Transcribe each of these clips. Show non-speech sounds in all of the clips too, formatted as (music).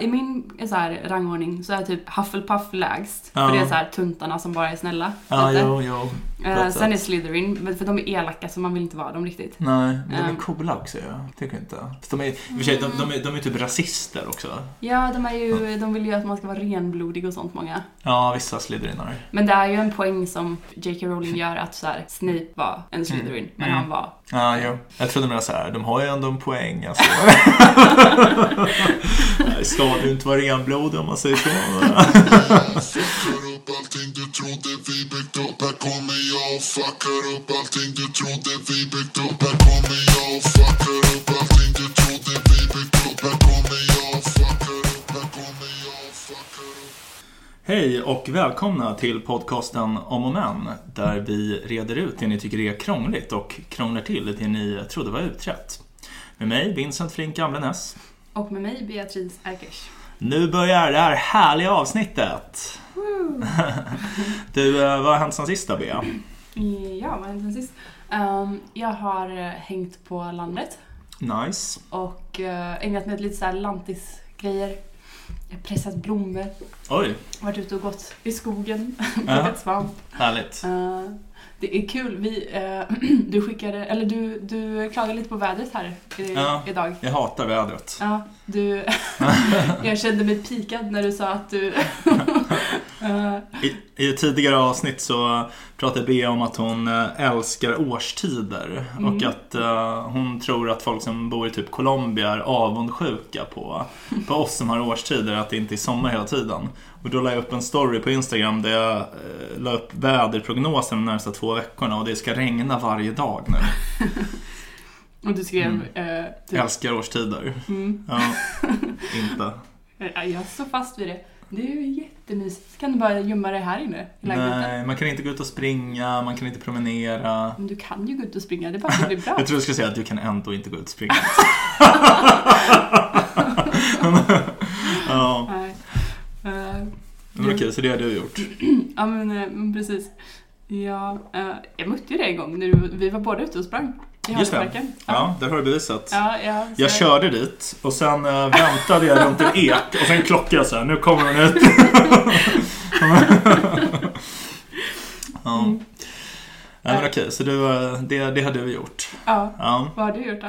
I min så här, rangordning så är typ Hufflepuff lägst. Ja. För det är så här tuntarna som bara är snälla. Ja, jo, jo. Ett sen är. Slytherin, men för de är elaka så man vill inte vara dem riktigt. Nej, de är Ehm. coola också ja. Tycker jag inte. De är, i och för sig, de, de, är, de är typ rasister också. Ja, de, är ju, de vill ju att man ska vara renblodig och sånt många. Ja, vissa Slytherinare. Men det är ju en poäng som J.K. Rowling (laughs) gör att så här, Snape var en Slytherin, men Mm. han var... Ja, jo. Jag trodde mer så här, de har ju ändå en poäng alltså. (laughs) Nej, Ska du inte vara renblodig om man säger så? (laughs) Upp allting du trodde vi byggt upp Här kommer jag och fuckar upp allting du trodde vi byggt upp Här kommer jag och fuckar upp allting du trodde vi byggt upp Här kommer jag och fuckar upp Här kommer jag och fuckar upp Hej och välkomna till podcasten Om och Men där vi reder ut det ni tycker är krångligt och krånglar till det ni trodde var utrett. Med mig, Vincent Flink Gamlenäs. Och med mig, Beatrice Erkers. Nu börjar det här härliga avsnittet. Du, eh, vad har hänt sen sist då, Bea? Ja, vad hände sen sist? Ehm, jag har eh, hängt på landet Nice. och eh, ägnat mig åt lite lantisgrejer. Jag har pressat blommor, Oj, varit ute och gått i skogen, (laughs) plockat svamp. härligt. Eh, det är kul. Vi, eh, (clears throat) du skickade, eller du, du klagade lite på vädret här i, Ja. idag. Jag hatar vädret. Ja, du... (laughs) jag kände mig pikad när du sa att du... (laughs) I, I tidigare avsnitt så pratade Bea om att hon eh, älskar årstider Mm. och att eh, hon tror att folk som bor i typ Colombia är avundsjuka på, på oss som har årstider, att det inte är sommar hela tiden. Och då la jag upp en story på Instagram där jag eh, la upp väderprognosen de närmsta två veckorna och det ska regna varje dag nu. (laughs) och du skrev... Mm. eh, typ, älskar årstider. mm, Ja, inte. Ja, (laughs) Jag står fast vid det. Det är ju jättemysigt. Kan du bara gömma dig här inne i lägenheten? Nej, man kan inte gå ut och springa, man kan inte promenera. Men du kan ju gå ut och springa, det är bara det blir bra. (laughs) Jag tror du skulle säga att du kan ändå inte gå ut och springa. (laughs) (laughs) ja, Nej. Eh, men okej, så det har du gjort. (clears throat) ja, men, eh, men precis. Ja, eh, jag mötte ju dig en gång när du, vi var båda ute och sprang. I Just det. Hagaparken. Ja, det har du bevisat. Ja, ja, Jag körde dit och sen äh, väntade jag runt en ek och sen klockade jag så här, nu kommer hon ut. (laughs) ja. Mm. Nej, men okej, så du, eh, det, det har du gjort. Ja, Ja. vad har du gjort då?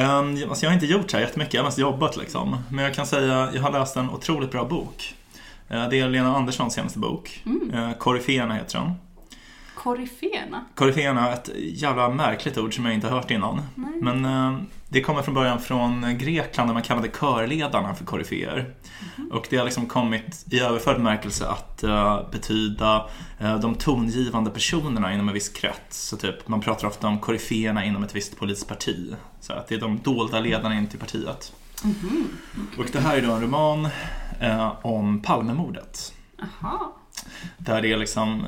Um, alltså jag har inte gjort så här jättemycket, jag har mest jobbat liksom. Men jag kan säga, jag har läst en otroligt bra bok. Eh, Det är Lena Anderssons senaste bok. Mm. Koryféerna heter den. Koryféerna? Koryféerna ett jävla märkligt ord som jag inte har hört innan. Nej. Men eh, det kommer från början från Grekland där man kallade körledarna för koryféer. Och det har liksom kommit i överförd bemärkelse att eh, betyda eh, de tongivande personerna inom en viss krets. Så typ, man pratar ofta om koryféerna inom ett visst politiskt parti. Så att det är de dolda ledarna in till partiet. Mhm. Och det här är då en roman eh, om Palmemordet. Aha. Där det är liksom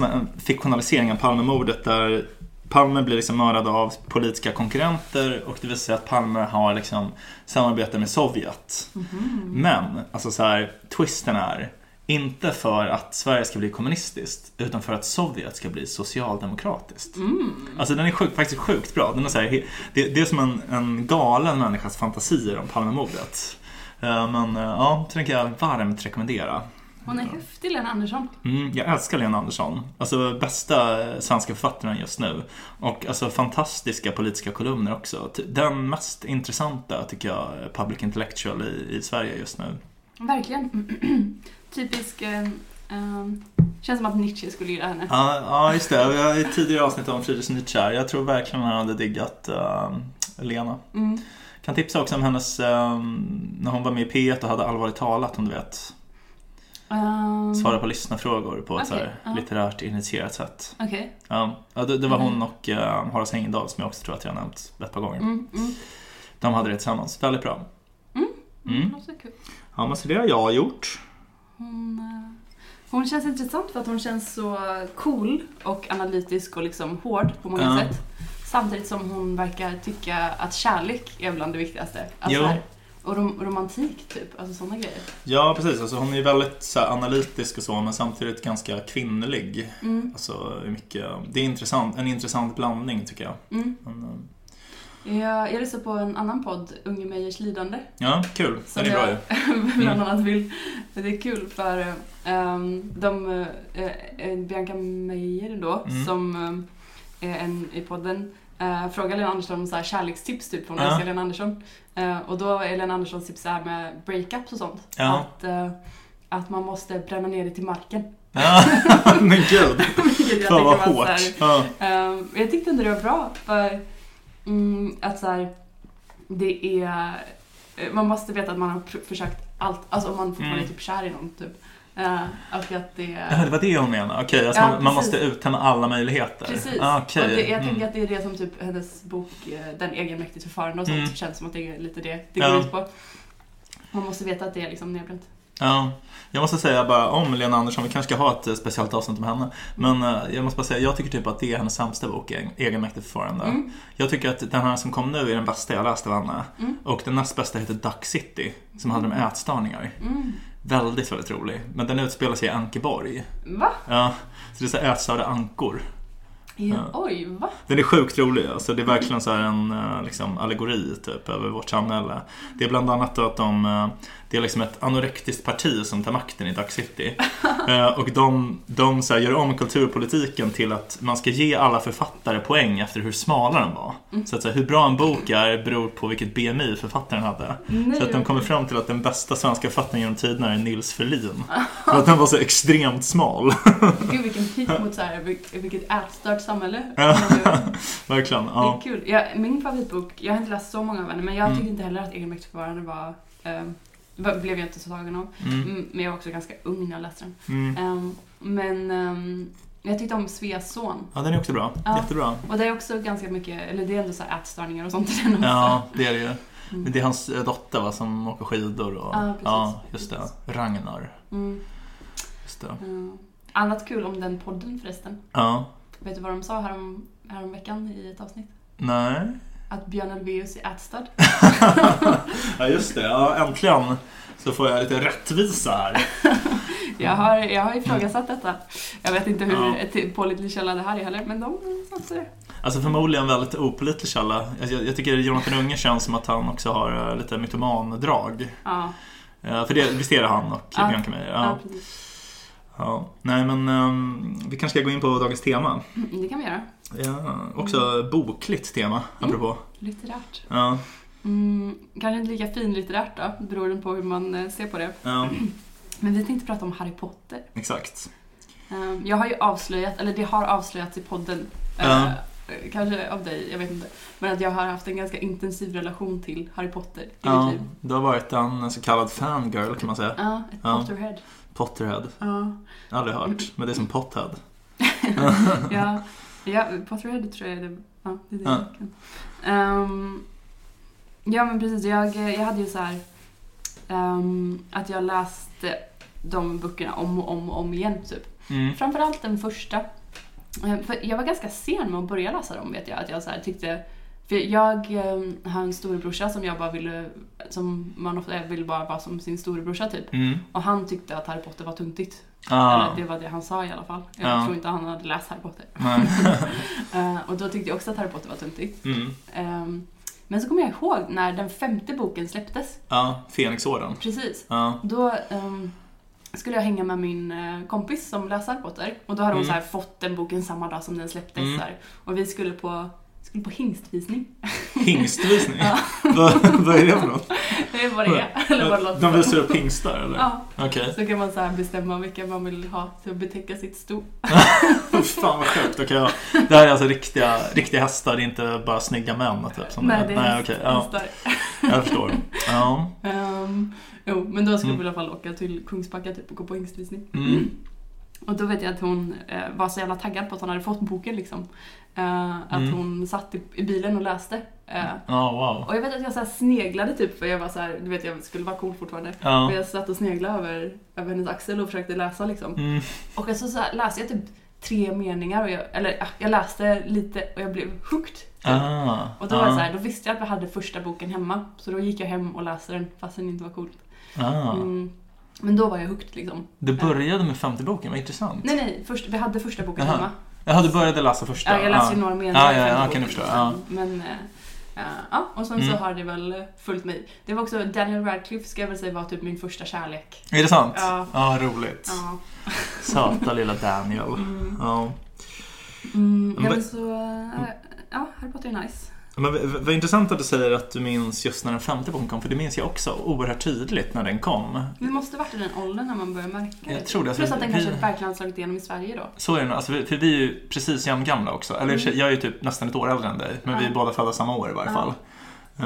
en fiktionalisering av Palmemordet där Palme blir liksom mördad av politiska konkurrenter och det visar sig att Palme har liksom samarbete med Sovjet. Mhm. Men, alltså så här, twisten är inte för att Sverige ska bli kommunistiskt utan för att Sovjet ska bli socialdemokratiskt. Mm. Alltså den är sjuk, faktiskt sjukt bra. Den är så här, det, det är som en, en galen människas fantasier om Palmemordet. Eh, Men eh, ja, så den kan jag varmt rekommendera. Hon är häftig, Lena Andersson. Mm, jag älskar Lena Andersson. Alltså bästa eh, svenska författaren just nu. Och alltså fantastiska politiska kolumner också. Den mest intressanta tycker jag Public Intellectual i, i Sverige just nu. Verkligen. (clears throat) Typisk... Eh, känns som att Nietzsche skulle gilla henne. Ja, ja just det. Vi har i tidigare avsnitt om Friedrich Nietzsche här. Jag tror verkligen han hade diggat eh, Lena. Mm. Kan tipsa också om hennes, eh, när hon var med i P1 och hade allvarligt talat om du vet. Um, Svara på lyssnarfrågor på ett så här ja. litterärt initierat sätt. Okej. Ja, ja, det, det var Mm. hon och uh, Horace Engdahl som jag också tror att jag har nämnt ett par gånger. Mm, mm. De hade det tillsammans. Väldigt bra. Mm. Mm. Ja, men så det har jag gjort. Hon, eh, hon känns intressant för att hon känns så cool och analytisk och liksom hård på många sätt. Samtidigt som hon verkar tycka att kärlek är bland det viktigaste. Alltså Jo. här, och rom romantik typ, alltså sådana grejer. Ja, precis. Alltså, hon är ju väldigt så här, analytisk och så, men samtidigt ganska kvinnlig. Mm, Alltså, mycket, det är intressant, en intressant blandning tycker jag. mm. Men, eh, Jag, jag lyssnar på en annan podd, Unge Meyers lidande. Ja, kul. Den är bra ju. (laughs) bland annat vill... Det är kul för um, de, uh, Bianca Meijer då, Mm. som um, är en i podden, uh, frågar Lena Andersson om så här kärlekstips typ, för hon Ja. älskar Lena Andersson. Uh, och då är Lena Anderssons tips här med breakups och sånt. Ja. Att, uh, att man måste bränna ner det till marken. Ja, (laughs) men gud. Vilket (laughs) jag Fan vad hårt. här, Ja. Ehm, jag tyckte ändå det var bra för mm, att så här, det är... eh, Man måste veta att man har försökt allt, alltså om man fortfarande Mm. är typ kär i någon typ. Uh, och att det... Ja, det var det hon menade. Okej, alltså Ja, man, man måste uttömma alla möjligheter. Precis. Ah, okej. Och det, jag Mm. tänker att det är det som typ hennes bok, eh, Den egenmäktigt förfarande och sånt, Mm. känns som att det är lite det det Ja. går ut på. Man måste veta att det är liksom nedbränt. Ja, jag måste säga bara om Lena Andersson, vi kanske ska ha ett eh, speciellt avsnitt om henne. Men jag måste bara säga, jag tycker typ att det är hennes sämsta bok, Egen- Egenmäktigt förfarande. Mm. Jag tycker att den här som kom nu är den bästa jag läst av henne. Mm. Och den näst bästa heter Duck City, som handlar om ätstörningar. Väldigt, väldigt rolig. Men den utspelar sig i Ankeborg. Va? Ja, så det är så här ätstörda ankor. Ja. Ja. Oj, va? Den är sjukt rolig. Alltså det är verkligen så här en eh, liksom, allegori typ, över vårt samhälle. Det är bland annat att de, eh, det är liksom ett anorektiskt parti som tar makten i Duck City. (laughs) Eh, Och de, de så här, gör om kulturpolitiken till att man ska ge alla författare poäng efter hur smala de var. Så att så här, hur bra en bok är beror på vilket BMI författaren hade. Nej, Så att de kommer fram till att den bästa svenska författaren genom tiderna är Nils Ferlin. (laughs) För att den var så extremt smal. (laughs) Gud vilken pik mot så här, vil- vilket ätstört samhälle. Ja. Det Verkligen. är kul. Jag, min favoritbok, jag har inte läst så många av henne, men jag Mm. tyckte inte heller att egenmäktigt förfarande var... var- blev jag inte så tagen av. Mm. Mm, men jag var också ganska ung när jag läste den. Mm. Ehm, men ehm, jag tyckte om Sveas son. Ja, den är också bra. Ja. Jättebra. Och det är också ganska mycket, eller det är ändå så här ätstörningar och sånt i den också. Ja, det är det ju. Mm. Men det är hans eh, dotter va, som åker skidor och... Ja, precis. just det. Ragnar. Mm. Just det. Mm. Annat kul om den podden förresten. Ja. Vet du vad de sa härom, härom veckan i ett avsnitt? Nej. Att Björn Ulvaeus är ätstörd. (laughs) ja, just det. Ja, äntligen så får jag lite rättvisa här. (laughs) Jag har, jag har ifrågasatt detta. Jag vet inte hur Ja. pålitlig källa det här är heller, men de satte det. Alltså förmodligen väldigt opålitlig källa. Alltså, Jag, jag tycker Jonathan Unge känns som att han också har eh, lite mytomandrag. Ja, Eh, För det, visst är det han och Ja. Bianca Meijer? ja. Ja. ja. Nej men ehm, vi kanske ska gå in på dagens tema. Mm, det kan vi göra. Ja, också bokligt tema, apropå. Litterärt. Ja, Mm, kanske inte lika finlitterärt då, beroende på hur man eh, ser på det. ja, (clears throat) Men vi tänkte prata om Harry Potter. exakt. Um, jag har ju avslöjat, eller det har avslöjats i podden, eh, Ja. kanske av dig, jag vet inte. Men att jag har haft en ganska intensiv relation till Harry Potter i Ja, mitt liv. du har varit en så kallad fangirl kan man säga. Ja, ett Ja. Potterhead. Potterhead. Ja. Aldrig hört, men det är som pothead. (laughs) ja, (laughs) ja, Potterhead tror jag är det, ja, det, är det Ja. Ehm, ja men precis, jag, jag hade ju så här ehm, att jag läste de böckerna om och om och om igen typ. Mm. Framförallt den första. Eh, För jag var ganska sen med att börja läsa dem vet jag. Att jag så här tyckte, för jag eh, har en storebrorsa som jag bara ville, som man ofta vill bara vara som sin storebrorsa typ. Mm. Och han tyckte att Harry Potter var tuntigt. Ah, Eller det var det han sa i alla fall. Jag Ja. tror inte han hade läst Harry Potter. (laughs) Eh, och då tyckte jag också att Harry Potter var tuntigt. Mm. Ehm, men så kommer jag ihåg när den femte boken släpptes. Ja, Fenixorden. Precis. Då ehm, skulle jag hänga med min eh, kompis som läser Harry Potter. Och då hade hon Mm. så fått den boken samma dag som den släpptes. Mm. Och vi skulle på, på hingstvisning. Hingstvisning? (laughs) Ja. (laughs) vad, vad är det för något? Det är vad det är. Eller vad det låter De visar upp hingstar eller? Ja, Okej. så kan man så bestämma vilka man vill ha till att betäcka sitt sto. (laughs) Fan vad sjukt. Okej, ja. Det här är alltså riktiga, riktiga hästar, det är inte bara snygga män typ? Som Nej, det är Nej, okej. ja, hästar. Jag förstår. Ja. Ehm, jo, men då skulle Mm. vi i alla fall åka till Kungsbacka typ och gå på hingstvisning. Mm. Och då vet jag att hon eh, var så jävla taggad på att hon hade fått boken liksom. Eh, att Mm. hon satt i, i bilen och läste. Eh, Ja, wow. och jag vet att jag så sneglade typ för jag var så här, du vet jag skulle vara cool fortfarande. Ja. Och jag satt och sneglade över, över hennes axel och försökte läsa liksom. Mm. Och så, så här, läste jag typ tre meningar, och jag, eller ja, jag läste lite och jag blev hooked. typ. Ah. Och då var det ah. så här, då visste jag att vi hade första boken hemma. Så då gick jag hem och läste den fast den inte var cool. Ah. Mm. Men då var jag hooked liksom. Du började med femte boken, vad intressant. Nej nej, först, vi hade första boken Jaha. hemma. Jaha, du började läsa första? Ja, jag läste ju några meningar Ja, ja, ja, kan jag förstå. Ja. Men, eh, ja, och sen Mm. så har det väl följt mig. Det var också, Daniel Radcliffe ska jag väl säga var typ min första kärlek. Är det sant? Ja. Ja, roligt. Ja. Söta lilla Daniel. Mm. Ja. Mm, ja, men så, eh, ja, Harry Potter är nice. Men vad intressant att du säger att du minns just när den femte boken kom, för det minns jag också oerhört tydligt när den kom. Det måste varit i den åldern när man börjar märka Jag det. tror det, alltså, Plus att den vi- kanske verkligen har slagit igenom i Sverige då. Så är det alltså, för vi är ju precis jämngamla också. Eller sig, jag är ju typ nästan ett år äldre än dig, men vi är Ja. båda födda samma år i varje Ja. fall.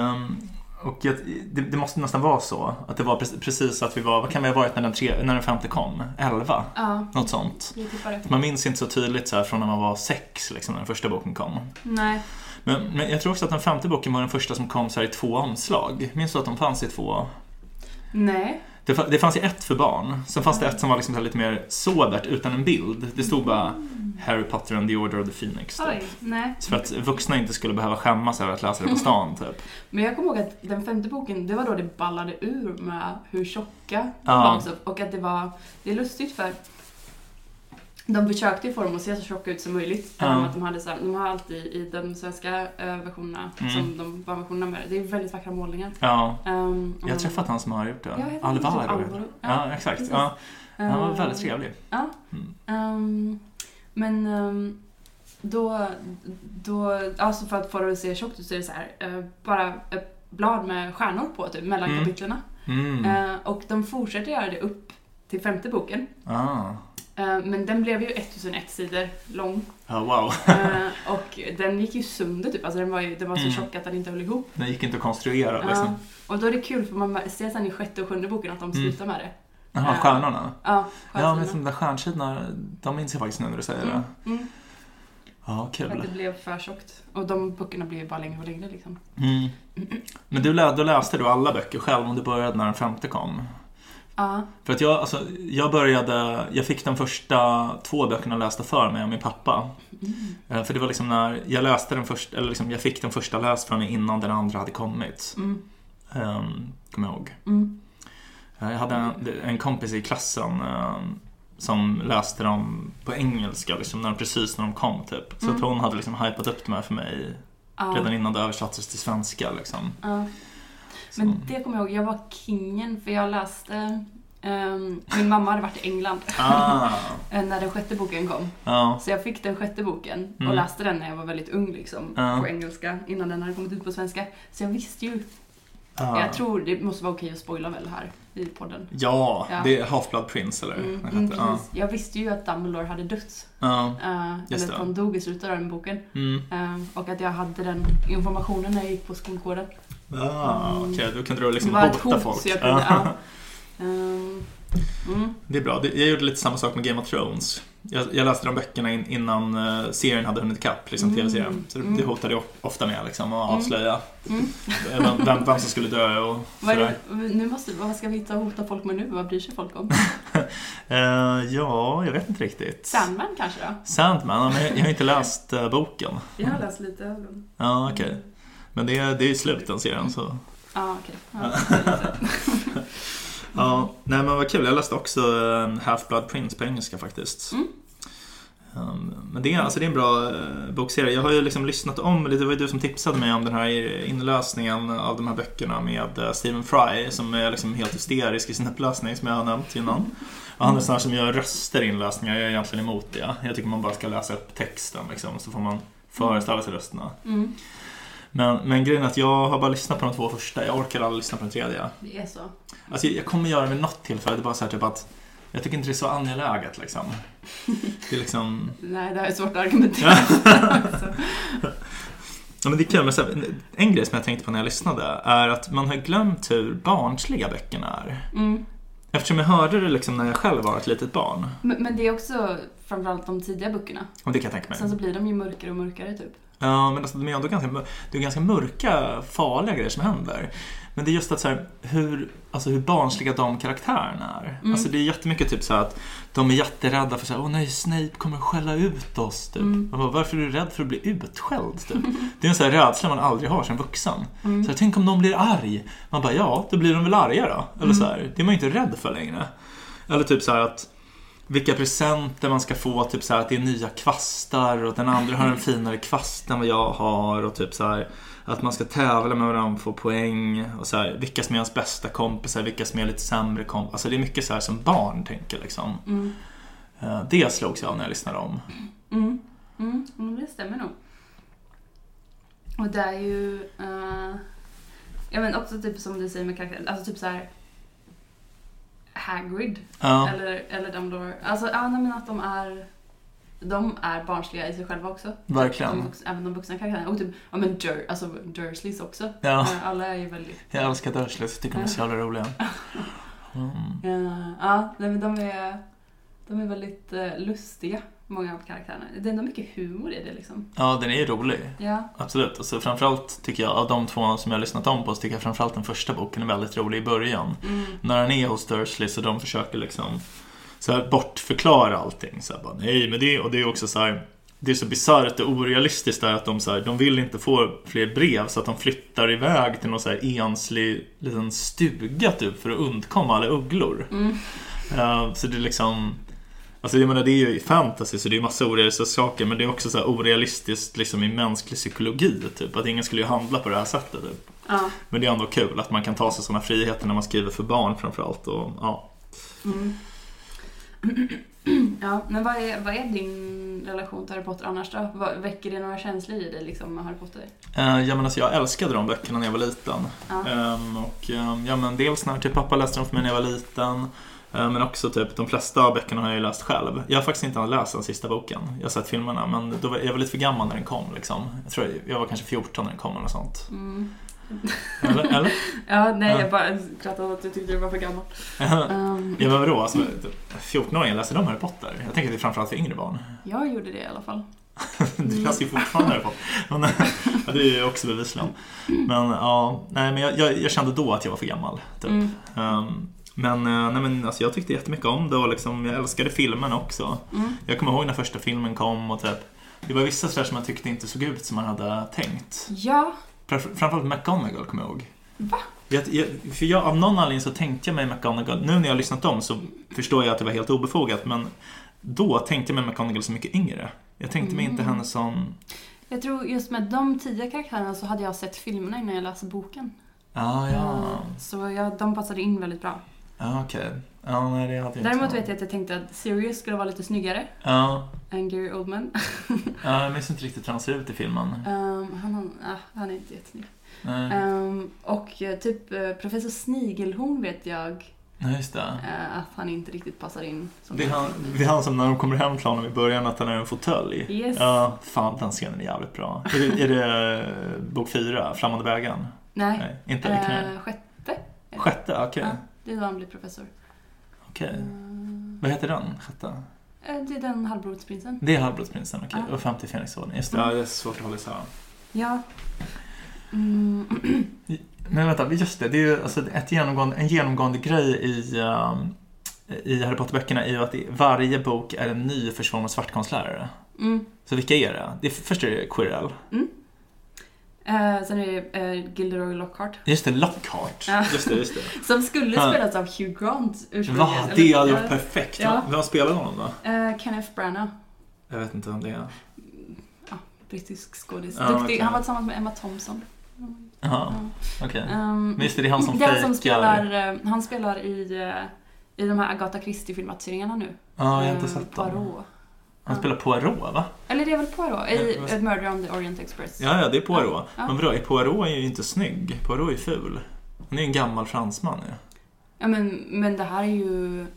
Ehm, och jag, det, det måste nästan vara så, att det var pre- precis att vi var, vad kan vi ha varit när den, tre, när den femte kom? Elva? Ja, Något sånt. Man minns inte så tydligt så från när man var sex, liksom, när den första boken kom. Nej. Men, men jag tror också att den femte boken var den första som kom så här i två omslag. Minns du att de fanns i två? Nej. Det, det fanns ju ett för barn. Sen fanns det ett som var liksom lite mer sobert utan en bild. Det stod bara Harry Potter and the Order of the Phoenix. Typ. Oj, nej. Så för att vuxna inte skulle behöva skämmas över att läsa det på (laughs) stan. Typ. Men jag kommer ihåg att den femte boken, det var då det ballade ur med hur tjocka de Ja. var också. Och att det var, det är lustigt för de försökte ju få dem att se så tjocka ut som möjligt. Ja. Um, att de, hade så här, de har alltid i de svenska eh, versionerna, Mm. som de barnversionerna med det, är väldigt vackra målningar. Ja, Um, jag har träffat han som har gjort det. Ja, Alvaro. Alvaro. Ja, Ja, exakt. Ja, han var Um, väldigt trevlig. Ja. Ehm, men um, då, då, alltså för att få det att se tjockt ut så är det så här, eh, bara ett blad med stjärnor på typ, mellan Mm. kapitlerna. Mm. Och de fortsätter göra det upp till femte boken. Ah. Eh, men den blev ju 1001 sidor lång. Ja, wow. Eh, och den gick ju sönder typ, alltså den var, ju, den var så Mm. tjock att den inte höll ihop. Den gick inte att konstruera liksom. och då är det kul för man ser sen i sjätte och sjunde boken att de Mm. slutar med det. Jaha, Ja. stjärnorna. Ja, Ja, men de där stjärnsidorna, de minns jag faktiskt nu när du säger mm. det. Mm. Ja, Att kul. det blev för tjockt. Och de böckerna blev bara längre och längre liksom. Mm. Men du, lä- då läste du alla böcker själv om du började när den femte kom? Ja. För att jag, alltså, jag började, jag fick de första två böckerna lästa för mig av min pappa. Mm. Eh, För det var liksom när jag läste den första, eller liksom jag fick den första läst för mig innan den andra hade kommit. Mm. Um, kommer jag ihåg. Mm. Eh, Jag hade en, en kompis i klassen ehm, som läste dem på engelska liksom, när, precis när de kom typ. Så Mm. att hon hade liksom hypat upp dem här för mig Ja. redan innan det översattes till svenska. Liksom. Ja. Så, Men det kommer jag ihåg, jag var kingen för jag läste ehm, min mamma hade varit i England ah, (laughs) eh, när den sjätte boken kom. ja. Så jag fick den sjätte boken och Mm. läste den när jag var väldigt ung liksom, Ja. på engelska innan den hade kommit ut på svenska. Så jag visste ju, Ah. jag tror det måste vara okej att spoila väl här i podden. Ja, Ja. det är Half-Blood Prince eller? Mm, mm, precis. Jag visste ju att Dumbledore hade dött. Ja. Uh, eller att han dog i slutet av den boken. Mm. Eh, och att jag hade den informationen när jag gick på skolgården. Ah. Okej, då kunde du liksom hota hot folk. kunde, Ja. Ehm, mm. Det är bra. Jag gjorde lite samma sak med Game of Thrones. Jag, jag läste de böckerna in, innan eh, serien hade hunnit ikapp, liksom Mm. tv-serien. Så det, Mm. hotade jag ofta med liksom, att Mm. avslöja Mm. vem, vem, vem som skulle dö och sådär. nu måste, vad ska vi hitta och hota folk med nu? Vad bryr sig folk om? (laughs) Eh, ja, jag vet inte riktigt. Sandman kanske då? Sandman, ja, men jag, jag har inte läst eh, boken. Jag har läst lite av den. Ja, okej. Men det, är- det är ju slut den serien så. Ja, okej. (laughs) Ja, nej men vad kul. Jag läste också eh, Half-Blood Prince på engelska faktiskt. Mm. Um, Men det är, alltså det är en bra eh, bokserie. Jag har ju liksom lyssnat om, det var ju du som tipsade mig om den här inläsningen av de här böckerna med eh, Stephen Fry som är liksom helt hysterisk i sin upplösning som jag har nämnt innan. Och han är sån här som gör röster i inläsningar, jag är egentligen emot det. Jag tycker man bara ska läsa upp texten liksom, så får man föreställa sig rösterna. mm, Men, men grejen är att jag har bara lyssnat på de två första, jag orkar aldrig lyssna på den tredje. det är så. Alltså jag kommer göra det vid något tillfälle, det är bara så här typ att jag tycker inte det är så angeläget liksom. Det är liksom... (laughs) Nej, det här är svårt att argumentera. (laughs) Ja, men det är kul, men så här, en grej som jag tänkte på när jag lyssnade är att man har glömt hur barnsliga böckerna är. mm. Eftersom jag hörde det liksom när jag själv var ett litet barn. men, men det är också framförallt de tidiga böckerna. Och det kan jag tänka mig. Sen så blir de ju mörkare och mörkare typ. Ja, men alltså, de är ändå ganska, det är ganska mörka, farliga grejer som händer. Men det är just att så här, hur, alltså, hur barnsliga de karaktärerna är. Mm. Alltså, det är jättemycket typ så att de är jätterädda för så här, åh nej, Snape kommer att skälla ut oss. Typ. Mm. Man bara, Varför är du rädd för att bli utskälld? Typ. Det är en sån här rädsla man aldrig har som vuxen. Mm. Så här, tänk om någon blir arg? Man bara, ja, då blir de väl arga då. Eller så här, det är man ju inte rädd för längre. Eller typ så här att vilka presenter man ska få, typ så här att det är nya kvastar och den andra har en (laughs) finare kvast än vad jag har och typ så här att man ska tävla med varandra, få poäng och så här, vilka som är ens bästa kompisar, vilka som är lite sämre kompisar. Alltså det är mycket så här som barn tänker liksom. Mm. Eh, Det slogs jag av när jag lyssnade om. Mm. Mm. Det stämmer nog. Och det är ju... Uh, ja men också typ som du säger med karaktär, alltså typ så här Hagrid Ja, eller, eller Dumbledore. Alltså ja, nej, men att de är de är barnsliga i sig själva också. Verkligen. De även de vuxna karaktärerna. Och typ, ja men Dur, alltså Dursleys också. ja. Alla är ju väldigt... Jag älskar Dursleys, jag tycker de är så jävla roliga. (laughs) Mm. Ja, nej, men de är, de är väldigt eh, lustiga, många av karaktärerna. Det är ändå mycket humor i det liksom. Ja, den är ju rolig. Ja. Absolut. Alltså, framförallt tycker jag, av de två som jag har lyssnat om på, så tycker jag framförallt den första boken är väldigt rolig i början. Mm. När han är hos Dursley så de försöker liksom så här bortförklara allting. Så här, bara, Nej, men det, och det är också så här, det är så bisarrt och orealistiskt där att de, så här, de vill inte få fler brev så att de flyttar iväg till någon så här enslig liten stuga typ för att undkomma alla ugglor. Mm. Eh, så det är liksom Alltså jag menar det är ju fantasy så det är massa orealistiska saker men det är också så orealistiskt liksom i mänsklig psykologi typ. Att ingen skulle ju handla på det här sättet typ. Ja. Men det är ändå kul att man kan ta sig sådana friheter när man skriver för barn framförallt. Och, ja. Mm. (clears throat) ja, men vad är, vad är din relation till Harry Potter annars då? Vad, väcker det några känslor i dig liksom med Harry Potter? Eh, ja, men alltså, jag älskade de böckerna när jag var liten. Ja. Ehm, och, ehm, ja, men dels när typ, pappa läste dem för mig när jag var liten. Eh, Men också typ, de flesta av böckerna har jag ju läst själv. Jag har faktiskt inte läst den sista boken. Jag har sett filmerna men då var, jag var lite för gammal när den kom. Liksom. Jag tror jag var kanske 14 när den kom eller något sånt. Mm. Eller? eller? (laughs) Ja, nej, Ja. jag bara skrattade åt att du tyckte du var för gammal. (laughs) Um, ja men vadå? Alltså, 14-åringar läser de Harry Potter? Jag tänker att det är framförallt för yngre barn. jag gjorde det i alla fall. (laughs) Du läser ju fortfarande Harry Potter. Ja, det är ju också bevisligen. Men ja, nej men jag, jag, jag kände då att jag var för gammal. Typ. Mm. Ehm, men, eh, nej, men alltså, jag tyckte jättemycket om det och liksom, jag älskade filmen också. Mm. Jag kommer ihåg när första filmen kom och typ det var vissa sådär som jag tyckte inte såg ut som man hade tänkt. Ja, Framför- Framförallt McGonagall kommer jag ihåg. Va? Jag, jag, för jag, av någon anledning så tänkte jag mig McGonagall, nu när jag har lyssnat om så förstår jag att det var helt obefogat men då tänkte jag mig McGonagall så mycket yngre. Jag tänkte mig inte Mm. henne som, jag tror just med de tio karaktärerna så hade jag sett filmerna innan jag läste boken. ah, ja, Eh, Så jag, de passade in väldigt bra. Ja okej. Ja, nej det hade jag inte. Däremot vet jag att jag tänkte att Sirius skulle vara lite snyggare Ja, än Gary Oldman. (laughs) ja, jag minns inte riktigt hur han ser ut i filmen. Um, han, han, ah, han är inte jättesnygg. Um, och eh, typ eh, Professor Snigelhorn vet jag nej just det. eh, att han inte riktigt passar in. Som Det är, han, det är han som när de kommer hem till honom i början att han är en fåtölj. Yes. Ja, fan den scenen är jävligt bra. Är det, är det bok fyra, Flammande bägaren? Nej. Nej, inte? Eh, sjätte. Sjätte, okej. Ja, det är då han blir professor. Okej. Eh, Vad heter den? Sjätte? eh, det är den halvblodsprinsen. Det är Halvblodsprinsen, okej. Ja. Och 50 Fenixorden, just det. Mm. Ja, det är svårt att hålla isär. Ja. Mm. (clears throat) Men vänta, just det. Det är ju alltså ett genomgående, en genomgående grej i, um, i Harry Potter-böckerna är ju att i varje bok är en ny försvunnen svartkonstlärare. Mm. Så vilka är det? det är, först är det Quirrell. Eh, sen är det eh, Gilderoy Lockhart. Just det, Lockhart. Ja. Just det, just det. (laughs) Som skulle Ja. spelas av Hugh Grant ursprungligen. Va, det hade ja, varit perfekt. Ja. Vem spelar honom då? eh, Kenneth Branagh. Jag vet inte vem det är. Brittisk skådis. Ja, Duktig. okej. Han var tillsammans med Emma Thompson. Jaha, okej. Um, Men just det, det är han som han som fejkar. spelar, han spelar i, i de här Agatha Christie-filmatiseringarna nu. Ja, jag har inte sett dem. Han Ja. spelar Poirot, va? Eller det är väl Poirot? I Ja, Murder on the Orient Express. Ja, ja, det är Poirot. Ja. Men vadå, Poirot är ju inte snygg. Poirot är ful. Han är ju en gammal fransman ju. Ja, men, men det här är ju...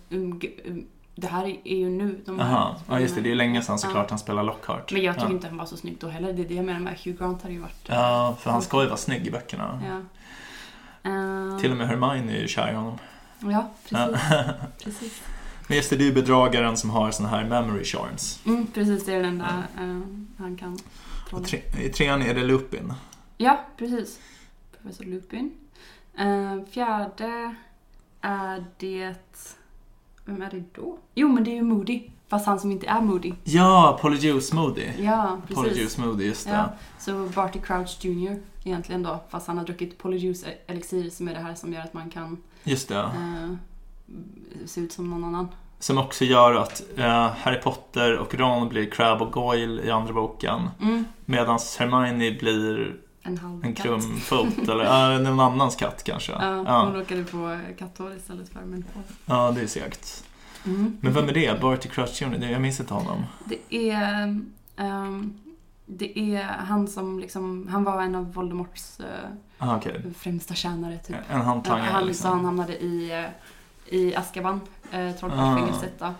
um, um, Det här är ju nu. De Jaha, ja just det. Det är ju länge sedan såklart Ja. han spelade Lockhart. Men jag tycker ja. inte han var så snygg då heller. Det är det jag menar med Hugh Grant hade ju varit... Ja, för han ska ju vara snygg i böckerna. Ja. Eh, Till och med Hermione är ju kär i honom. Ja, Ja. precis. (laughs) precis. Men just det, det är ju bedragaren som har såna här memory charms. Mm, precis, det är den enda eh, han kan trolla. tre, I trean är det Lupin. Ja, precis. Professor Lupin. Eh, fjärde är det... Vem är det då? Jo, men det är ju Moody. Fast han som inte är Moody. Ja, Polyjuice Moody. Ja, precis. Polyjuice Moody, just det. Ja, så Barty Crouch Jr. egentligen då. Fast han har druckit Polyjuice elixir som är det här som gör att man kan Just det. eh, se ut som någon annan. Som också gör att eh, Harry Potter och Ron blir Crab och Goyle i andra boken. Mm, Medan Hermione blir En halv En krumfot (laughs) eller ja, någon annans katt kanske. Ja, Ja, hon råkade på katthår istället för människor. ja det är segt. Mm. Men vem är det? Barty Crouch Jr? Jag minns inte honom. Det är... ehm, det är han som liksom... Han var en av Voldemorts eh, Ah, okej. främsta tjänare typ. En handlangare han, så han liksom. hamnade i, eh, i Azkaban, eh, trollkarlsfängelset då.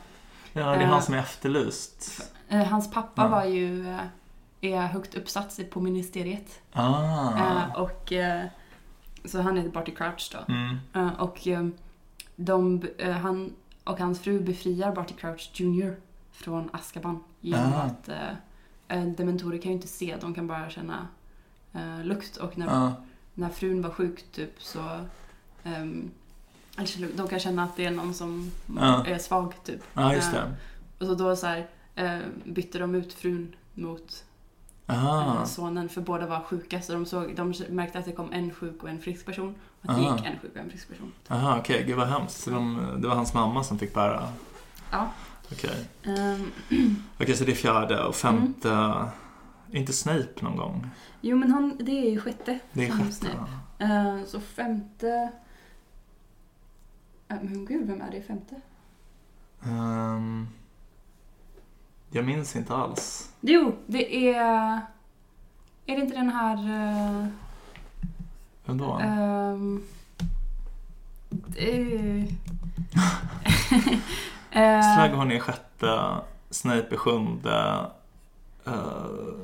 Ja, det är eh, han som är efterlyst. Eh, hans pappa Ja. var ju... Eh, är högt uppsatt på ministeriet. Ah. Eh, och... Eh, så han heter Barty Crouch då. Mm. Eh, och eh, de, eh, han och hans fru befriar Barty Crouch Jr. från Azkaban genom Ah. att eh, eh, dementorer kan ju inte se, de kan bara känna eh, lukt. Och när, Ja. när frun var sjuk typ så ehm, alltså, de kan känna att det är någon som Ja. är svag typ. Ja, just det. Och så då så här, eh, bytte de ut frun mot Ah. eh, sonen för båda var sjuka så de, såg, de märkte att det kom en sjuk och en frisk person. Och att det Aha. gick en sjuk och en frisk person. Aha, okej. Gud vad hemskt. Så de, det var hans mamma som fick bära? Ja. Okej. Ehm, (clears throat) Okej, så det är fjärde och femte. Inte Snape någon gång? jo men han, det är ju sjätte. Det är sjätte. Snape. Eh, så femte... Eh, men gud, vem är det i femte? Ehm, jag minns inte alls. Jo, det är... Är det inte den här... Uh, Vem då? ehm, är... Eh, Slughorn är sjätte, Snape är sjunde. Uh,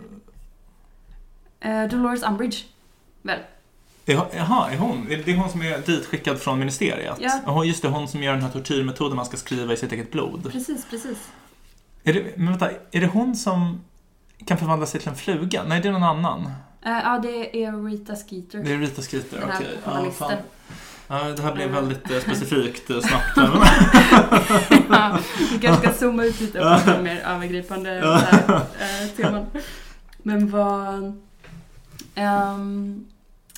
Dolores Umbridge. Väl? Jaha, är hon? Är det hon som är ditskickad från ministeriet? Ja. Ja. Just det, hon som gör den här tortyrmetoden man ska skriva i sitt eget blod. Precis, precis. Är det, men vänta, är det hon som kan förvandla sig till en fluga? Nej, det är någon annan. Eh, ja, det är Rita Skeeter. Det är Rita Skeeter, okej. Ja, journalisten. fan. Ja, det här blev Mm. väldigt eh, specifikt eh, snabbt. (laughs) ja, vi kanske ska zooma ut lite prata (laughs) om mer övergripande här, eh, teman. (laughs) Men vad... ehm,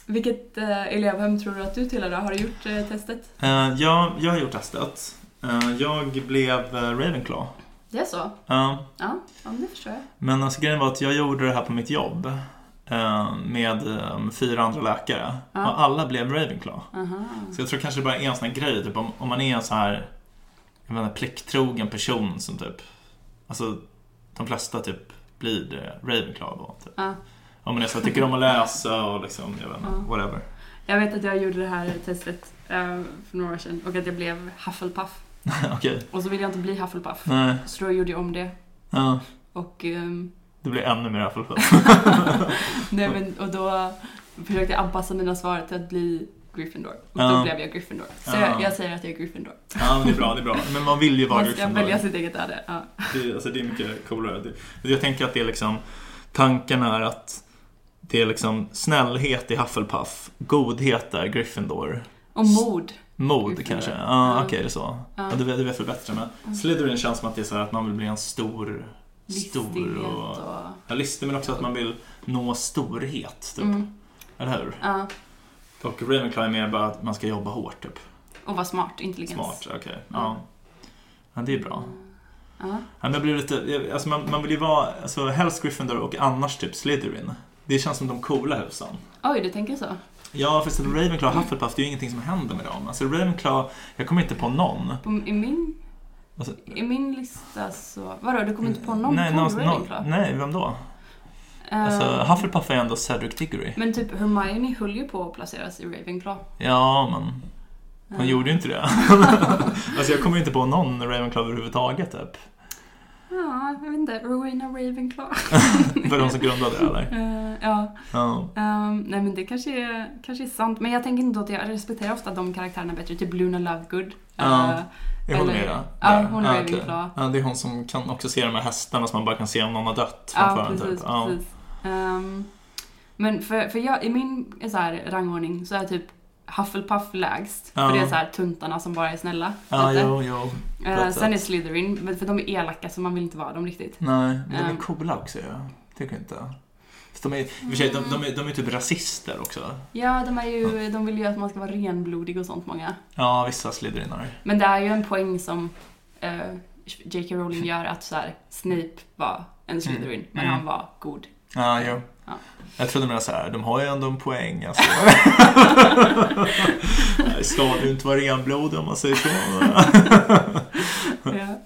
vilket uh, elevhem tror du att du tillhör? Har du gjort eh, testet? Eh, ja, jag har gjort testet. Eh, jag blev eh, Ravenclaw. Det är så? Ja, Ja, det förstår jag. men alltså, grejen var att jag gjorde det här på mitt jobb. eh, Med eh, fyra andra läkare. Ja. Och alla blev Ravenclaw. Aha. Så jag tror kanske det bara är en sån här grej, typ om, om man är en så här jag menar, plikttrogen person som typ, alltså de flesta typ blir Ravenclaw då. Typ. Ja. Är så här, tycker om att läsa och liksom, jag vet inte, Ja. whatever. Jag vet att jag gjorde det här testet eh, för några år sedan och att jag blev Hufflepuff. (laughs) Okej, Och så ville jag inte bli Hufflepuff. nej, Så då gjorde jag om det. ja, Och, ehm, det blir ännu mer Hufflepuff. (laughs) nej, men, och då försökte jag anpassa mina svar till att bli Gryffindor. Och Ja. då blev jag Gryffindor. Så Ja. jag, jag säger att jag är Gryffindor. Ja, men det är bra, det är bra. Men man vill ju vara Man ska Gryffindor. välja sitt eget öde. Ja. Det, alltså, det är mycket coolare. Det, jag tänker att det är liksom, tanken är att det är liksom snällhet i Hufflepuff, godhet är Gryffindor. Och mod. Mod Gryffindor. kanske? Ja, Ja. okej, det är så. Ja. Ja. det, det vet väl bättre. Men Mm. Slytherin känns som att det är så här att man vill bli en stor, stor och... och... Ja, listig men också att man vill nå storhet, typ. Mm, Eller hur? ja. Och Ravenclaw är mer bara att man ska jobba hårt, typ. Och vara smart, intelligens. Smart, okej. Ja. ja, det är bra. Ja, men jag blir lite, alltså man, man vill ju vara, alltså helst Gryffindor och annars typ Slytherin. Det känns som de coola husen. Oj, du tänker så? Ja, för så Ravenclaw och Hufflepuff, det är ju ingenting som händer med dem. Alltså Ravenclaw, jag kommer inte på någon. På, I min... Alltså, I min lista så... Vadå, du kommer inte på någon nej, cool någon, någon, Ravenclaw? nej, vem då? Eh, Alltså, Hufflepuff är ändå Cedric Diggory. Men typ Hermione höll ju på att placeras i Ravenclaw. Ja, men hon Eh, gjorde ju inte det. (laughs) alltså jag kommer inte på någon Ravenclaw överhuvudtaget typ. Ja, jag vet inte. Rowena Ravenclaw. Var (laughs) det hon som grundade det eller? Eh, ja. Ja. Ehm, nej men det kanske är, kanske är sant. Men jag tänker inte att jag respekterar ofta de karaktärerna bättre. Typ Luna Lovegood. Ja. Eh, Är hon Eller- med då? ja, hon är okej. Ravenclaw. Ja, det är hon som kan också se de här hästarna som man bara kan se om någon har dött ja, framför en, precis. typ. Ja. precis. Ehm, men för, för jag, i min så här, rangordning så är typ Hufflepuff lägst. Ja. För det är så här tuntarna som bara är snälla. Ja, jo, jo. Rätt sen är. Slytherin, för de är elaka så man vill inte vara dem riktigt. Nej, men de är Ehm. coola också ju. Tycker inte. Fast de är, för sig, de, de, är, de är typ rasister också. Ja, de, är ju, de vill ju att man ska vara renblodig och sånt många. Ja, vissa Slytherinare. Men det är ju en poäng som eh, J.K. Rowling (laughs) gör att så här, Snape var en Slytherin, men Mm. han var god Ja, jo. Ja. Jag trodde mer så här, de har ju ändå en poäng alltså. (laughs) Det ska ju inte vara renblodig om man säger så. Ja. (laughs)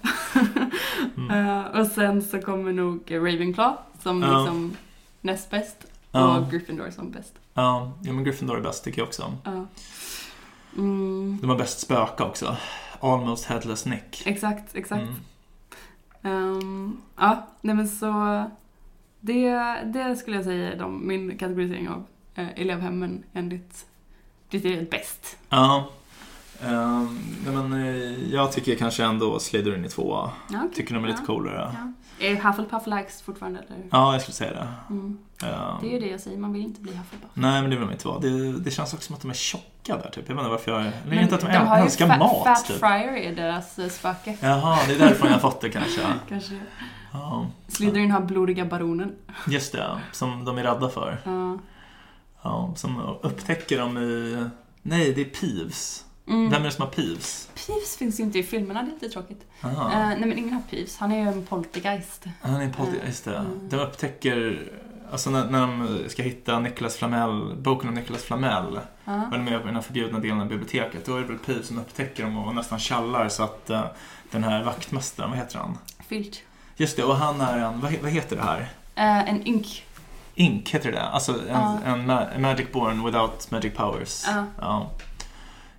Eh, och sen så kommer nog Ravenclaw som Ja. liksom näst bäst och Gryffindor som bäst. Ja, ja, men Gryffindor är bäst tycker jag också. Mm, De har bäst spöka också. Almost headless Nick. exakt, exakt. Mm. Ehm, ja, nej men så det, det skulle jag säga är de, min kategorisering av eh, elevhemmen enligt det är bäst. Ja. Nej, men, eh, jag tycker kanske ändå Slytherin är tvåa. Ja, okej. Tycker de är lite ja. coolare. Ja. Är Hufflepuff lägst fortfarande eller? Ja, jag skulle säga det. Mm. Ehm, Det är ju det jag säger, man vill inte bli Hufflepuff. Nej, men det vill de inte vara. Det, det känns också som att de är tjocka där, typ. Jag vet inte varför jag... Eller Men inte att de, har ju älskar Fat, mat, Fat typ. Friar är deras eh, spöke. Jaha, det är därför jag har fått det kanske. (laughs) Kanske. Ja, Slytherin har blodiga baronen. just det. Som de är rädda för. Ja. Ja, som upptäcker dem i... Nej, det är Peeves. Mm. Vem är det som har Peeves? Peeves finns ju inte i filmerna, det är lite tråkigt. Eh, nej men ingen har Peeves, han är ju en poltergeist. Han är en politi- eh, just det. mm. De upptäcker... Alltså när, när de ska hitta Nicholas Flamel, boken om Nicholas Flamel, Ja. och de är på den här förbjudna delen av biblioteket, då är det väl Peeves som upptäcker dem och nästan kallar så att eh, den här vaktmästaren, vad heter han? Filch. Just det, och han är en, vad, vad heter det här? Eh, en ink. Ink heter det Alltså en, Ja. en ma- magic born without magic powers. Ja.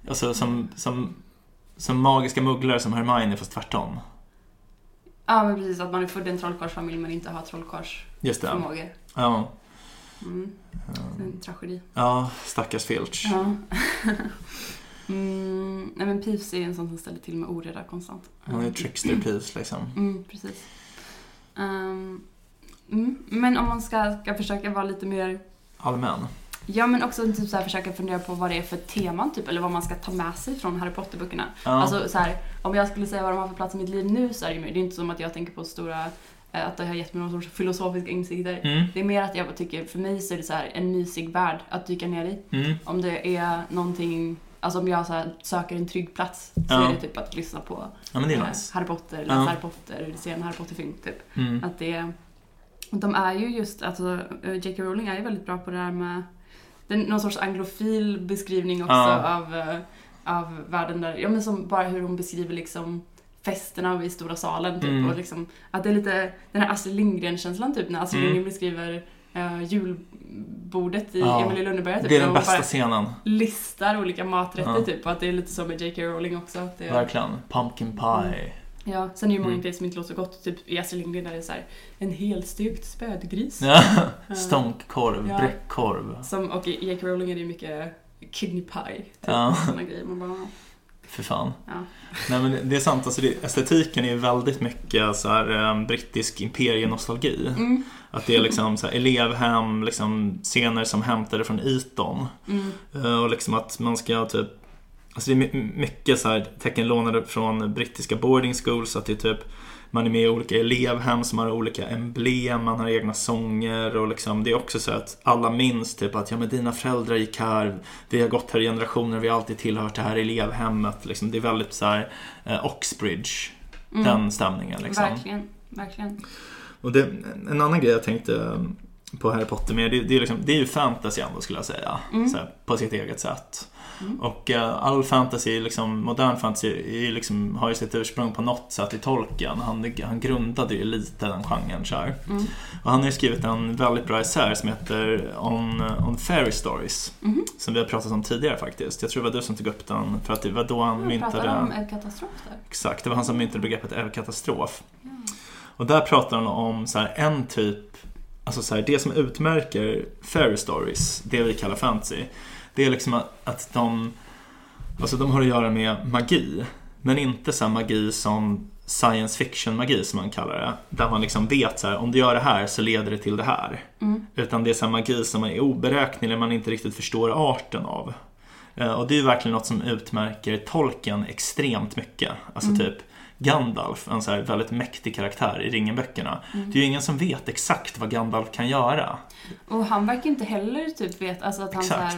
Alltså som, som, som magiska mugglare som Hermione fast tvärtom. Ja men precis, att man är född i en trollkarlsfamilj men inte har trollkarlsförmågor. Ja. Mm. Det är en tragedi. Ja, stackars Filch. Ja. (laughs) mm, nej men Peeves är en sån som ställer till med oreda konstant. Han är trickster Peeves liksom. (clears throat) Mm, precis. Ehm, mm, men om man ska, ska försöka vara lite mer Allmän. Ja men också typ så här, försöka fundera på vad det är för teman typ, eller vad man ska ta med sig från Harry Potter-böckerna. Ja. Alltså så här, om jag skulle säga vad de har för plats i mitt liv nu så är det ju det är inte som att jag tänker på stora, eh, att det har gett mig någon sorts filosofiska insikter. Mm. Det är mer att jag tycker, för mig så är det så här en mysig värld att dyka ner i. Mm. Om det är någonting, alltså om jag så här, söker en trygg plats så Ja. är det typ att lyssna på Ja eh, nice. Harry Potter, läsa Ja. Harry Potter, se en Harry Potter-film typ. Mm. Att det, de är ju just, alltså eh, J.K. Rowling är ju väldigt bra på det där med är någon sorts anglofil beskrivning också Ja. av, eh, av världen där, ja men som bara hur hon beskriver liksom festerna i stora salen typ Mm. och liksom att det är lite den här Astrid Lindgren-känslan typ när Astrid Mm. Lindgren beskriver uh, julbordet i Ja. Emil i Lönneberga typ. Det är den bästa scenen. listar olika maträtter Ja. typ och att det är lite så med J.K. Rowling också. Att det, Verkligen. Pumpkin pie. Ja, sen är det ju många Mm. grejer som inte låter så gott. Typ i Astrid Lindgren där det är så här, en helstekt spädgris. Ja. Stånkkorv, Ja. bräckkorv. Som, och i J.K. Rowling är det ju mycket kidney pie. Typ, Ja. Såna grejer. Man bara, För fan. ja. Nej men det är sant, alltså det, estetiken är väldigt mycket så här, eh, brittisk imperienostalgi. Mm, Att det är liksom så här, elevhem, liksom scener som hämtade från Eton. mm, Eh, Och liksom att man ska typ Alltså det är my- mycket så här tecken lånade från brittiska boarding schools. Att det typ man är med i olika elevhem som har olika emblem, man har egna sånger och liksom det är också så att alla minns typ att ja men dina föräldrar gick här, vi har gått här i generationer, vi har alltid tillhört det här elevhemmet. Liksom, det är väldigt så här eh, Oxbridge, mm. den stämningen liksom. Verkligen, verkligen. Och det, en annan grej jag tänkte på Harry Potter med, det, det, är, liksom, det är ju fantasy ändå skulle jag säga. Mm. Här, på sitt eget sätt. Mm. Och eh, all fantasy, liksom, modern fantasy, är liksom, har ju sitt ursprung på något sätt i Tolkien. Han, han grundade ju lite den genren. Så. Mm. Och han har ju skrivit en väldigt bra essä som heter On, on Fairy Stories. Mhm. Som vi har pratat om tidigare faktiskt. Jag tror det var du som tog upp den för att det var då han Jag myntade... pratade om en katastrof där. Exakt, det var han som myntade begreppet överkatastrof. Ja. Och där pratar han om så här, en typ, alltså så här, det som utmärker fairy stories, det vi kallar fantasy, det är liksom att, att de, alltså de har att göra med magi, men inte så magi som science fiction magi som man kallar det, där man liksom vet så här, om du gör det här så leder det till det här. Mm. Utan det är så magi som är oberäknelig, man inte riktigt förstår arten av. Eh, Och det är verkligen något som utmärker Tolkien extremt mycket. Alltså Mm. typ Gandalf, en så här väldigt mäktig karaktär i Ringenböckerna. Mm. Det är ju ingen som vet exakt vad Gandalf kan göra. Och han verkar inte heller typ veta, alltså att han så här,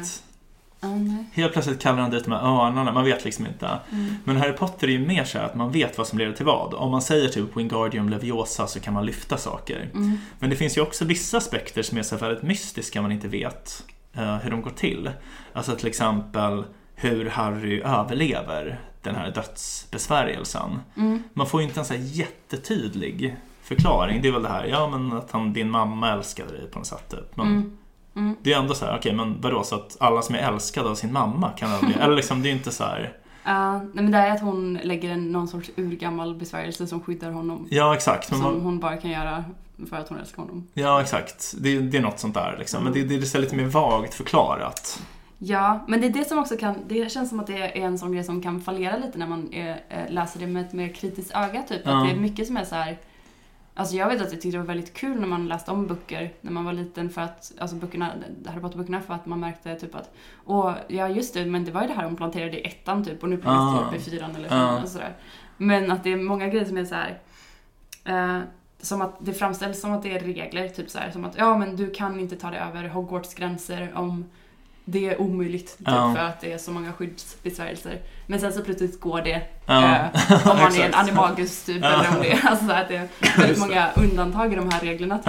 Nej. Helt plötsligt kallar han dit de här örnarna, man vet liksom inte. Mm. Men Harry Potter är ju mer så att man vet vad som leder till vad. Om man säger typ Wingardium Leviosa så kan man lyfta saker. Mm. Men det finns ju också vissa aspekter som är så väldigt mystiska man inte vet eh, hur de går till. Alltså till exempel hur Harry överlever den här dödsbesvärjelsen. Mm. Man får ju inte en så här jättetydlig förklaring. Det är väl det här, ja men att han, din mamma älskade dig på något sätt. Typ. Men Mm. Mm. det är ändå så här, okej men vadå så att alla som är älskade av sin mamma kan överleva? (laughs) Eller liksom, det är inte så här, Ja, nej men det är att hon lägger en, någon sorts urgammal besvärjelse som skyddar honom. ja exakt. Som man, hon bara kan göra för att hon älskar honom. ja exakt, det, det är något sånt där liksom. Men det, det är lite mer vagt förklarat. Ja, men det är det som också kan, det känns som att det är en sån grej som kan fallera lite när man är, eh, läser det med ett mer kritiskt öga typ. Ja. Att det är mycket som är så här. Alltså jag vet att jag tyckte det var väldigt kul när man läste om böcker när man var liten för att, alltså böckerna, Harry Potter-böckerna för att man märkte typ att, åh, ja just det, men det var ju det här hon planterade i ettan typ och nu planteras Ah. det upp i fyran eller femman Ah. och sådär. Men att det är många grejer som är så här. Eh, som att det framställs som att det är regler, typ så här, som att ja men du kan inte ta dig över Hogwarts gränser om det är omöjligt typ, Ja. för att det är så många skyddsbesvärjelser. Men sen så plötsligt går det Ja. eh, om (laughs) man är en animagus typ Ja. eller om det är alltså så att det är (laughs) väldigt många undantag i de här reglerna typ.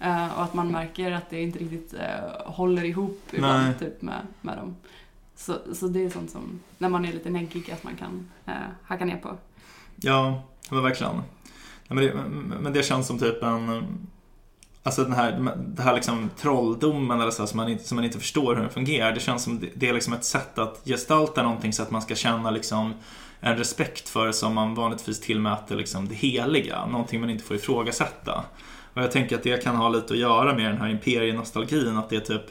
Eh, och att man märker att det inte riktigt eh, håller ihop ibland typ med, med dem. Så, så det är sånt som, när man är lite neggig, att man kan eh, hacka ner på. ja men verkligen. Men det, men det känns som typ en... Alltså den här, den här liksom trolldomen eller så som, man inte, som man inte förstår hur den fungerar. Det känns som det, det är liksom ett sätt att gestalta någonting så att man ska känna liksom en respekt för som man vanligtvis tillmäter liksom det heliga. Någonting man inte får ifrågasätta. Och jag tänker att det kan ha lite att göra med den här imperienostalgin. Att det är typ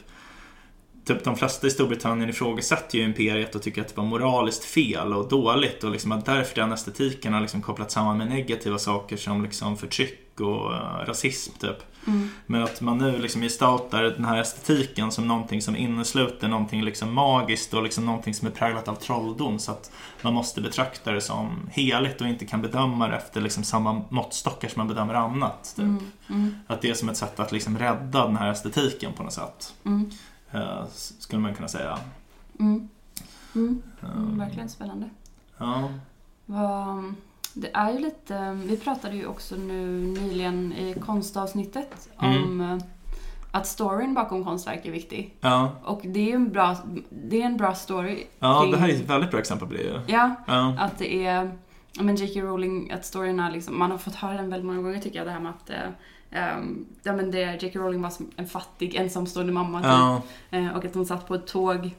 Typ de flesta i Storbritannien ifrågasätter ju imperiet och tycker att det var moraliskt fel och dåligt och liksom att därför den estetiken har liksom kopplat samman med negativa saker som liksom förtryck och eh, rasism typ. Mm. Men att man nu liksom gestaltar den här estetiken som någonting som innesluter någonting liksom magiskt och liksom någonting som är präglat av trolldom så att man måste betrakta det som heligt och inte kan bedöma det efter liksom samma måttstockar som man bedömer annat. Typ. Mm. Mm. Att det är som ett sätt att liksom rädda den här estetiken på något sätt. Eh, Skulle man kunna säga. Mm. Mm. Eh, Mm. Verkligen spännande. Ja. Vad- Det är ju lite, vi pratade ju också nu nyligen i konstavsnittet Mm. om eh, att storyn bakom konstverk är viktig. Ja. Och det är ju en bra, det är en bra story. ja, kring- det här är ett väldigt bra exempel på det. Ja, Ja. att det är, men J.K. Rowling, att storyn är liksom, man har fått höra den väldigt många gånger tycker jag, det här med att ehm, ja, men det, J.K. Rowling var som en fattig ensamstående mamma typ. Ja. Eh, och att hon satt på ett tåg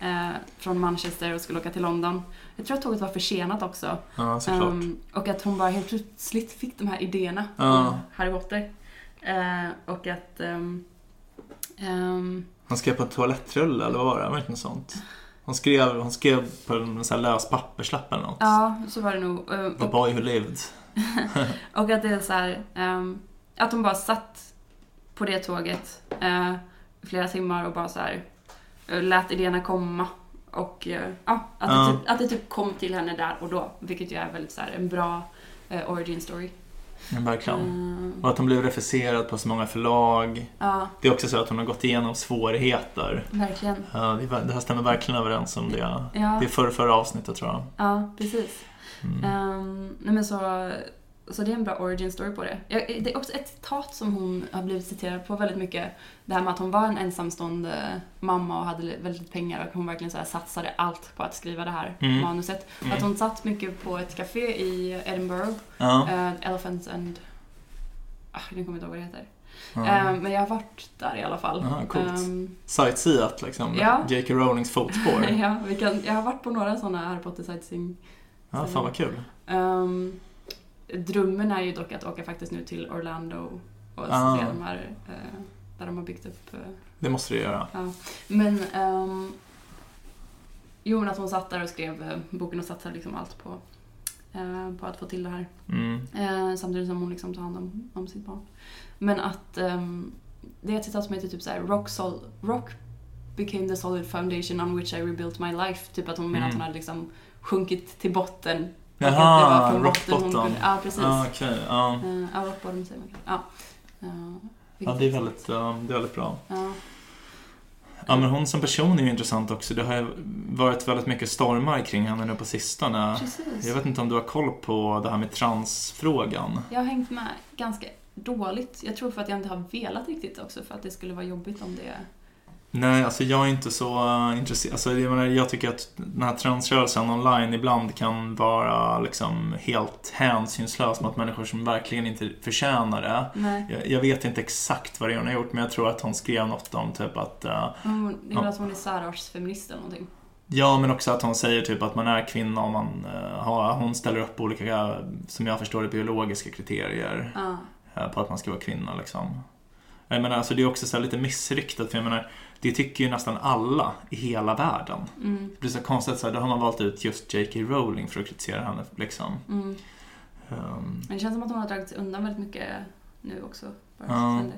eh, från Manchester och skulle åka till London. Jag tror att tåget var försenat också. ja, såklart. Ehm, och att hon bara helt plötsligt fick de här idéerna Ja. om Harry Potter. Eh, och att... ehm, ehm, Han skrev på en toalettrulle eller vad var det? Det var inte något sånt. Hon skrev, hon skrev på en sån här lös papperslapp eller något. ja, så var det nog. Eh, The och, boy who lived. (laughs) och att det är så här, ehm, att hon bara satt på det tåget eh, flera timmar och bara så här eh, lät idéerna komma. Och eh, ja, att, Ja. Det typ, att det typ kom till henne där och då. Vilket ju är väldigt så här, en bra eh, origin story. Ja, verkligen. Ehm, Och att hon blev refuserad på så många förlag. ja, Det är också så att hon har gått igenom svårigheter. verkligen. Ja, det, är- det här stämmer verkligen överens om det. Ja. Det är förra, förra avsnittet tror jag. Ja, precis. Mm. Ehm, nej men så, så det är en bra origin story på det. Jag, det är också ett citat som hon har blivit citerad på väldigt mycket. Det här med att hon var en ensamstående mamma och hade väldigt lite pengar och hon verkligen så satsade allt på att skriva det här Mm. manuset. Mm. Att hon satt mycket på ett café i Edinburgh, Ja. eh, Elephants and... Ah, jag kommer inte ihåg vad det heter. ja. Ehm, men jag har varit där i alla fall. Aha, coolt. Ehm, Sightseeat liksom. Ja. J.K. Rowlings fotspår. (laughs) ja, vi kan, jag har varit på några sådana Harry Potter sightseeing Ja, fan vad kul. Um, drömmen är ju dock att åka faktiskt nu till Orlando och Ah. se de här eh, där de har byggt upp. eh, Det måste du göra. ja. Men um, jo, men att hon satt där och skrev eh, boken och satsade liksom allt på, eh, på att få till det här. Mm. Eh, samtidigt som hon liksom tar hand om, om sitt barn. Men att ehm, det är ett citat som heter typ såhär rock, sol, rock became the solid foundation on which I rebuilt my life. Typ att hon menar att Mm. hon hade liksom sjunkit till botten. Jaha, från hon bottom. kunde- Ja, precis. Ja, okej. Ja. Eh, Ja, rock bottom säger man. Ja. Eh, ja, det är väldigt, ja, det är väldigt bra. Ja. Ja, men hon som person är ju intressant också. Det har ju varit väldigt mycket stormar kring henne nu på sistone. Precis. Jag vet inte om du har koll på det här med transfrågan? Jag har hängt med ganska dåligt. Jag tror för att jag inte har velat riktigt också för att det skulle vara jobbigt om det... Nej, alltså jag är inte så uh, intresserad. Alltså, jag, menar, jag tycker att den här transrörelsen online ibland kan vara liksom helt hänsynslös mot människor som verkligen inte förtjänar det. Nej. Jag, jag vet inte exakt vad det är hon har gjort, men jag tror att hon skrev något om typ att uh, Hon, det är Ja. att hon är särartsfeminist eller någonting. Ja, men också att hon säger typ att man är kvinna om man uh, har, hon ställer upp olika, som jag förstår det, biologiska kriterier. Eh, på att man ska vara kvinna liksom. Jag menar, alltså det är också så lite missriktat för jag menar, det tycker ju nästan alla i hela världen. Mm, Det blir så konstigt, så här, då har man valt ut just J.K. Rowling för att kritisera henne liksom. mm. Um, Men det känns som att hon har dragit sig undan väldigt mycket nu också. Bara det.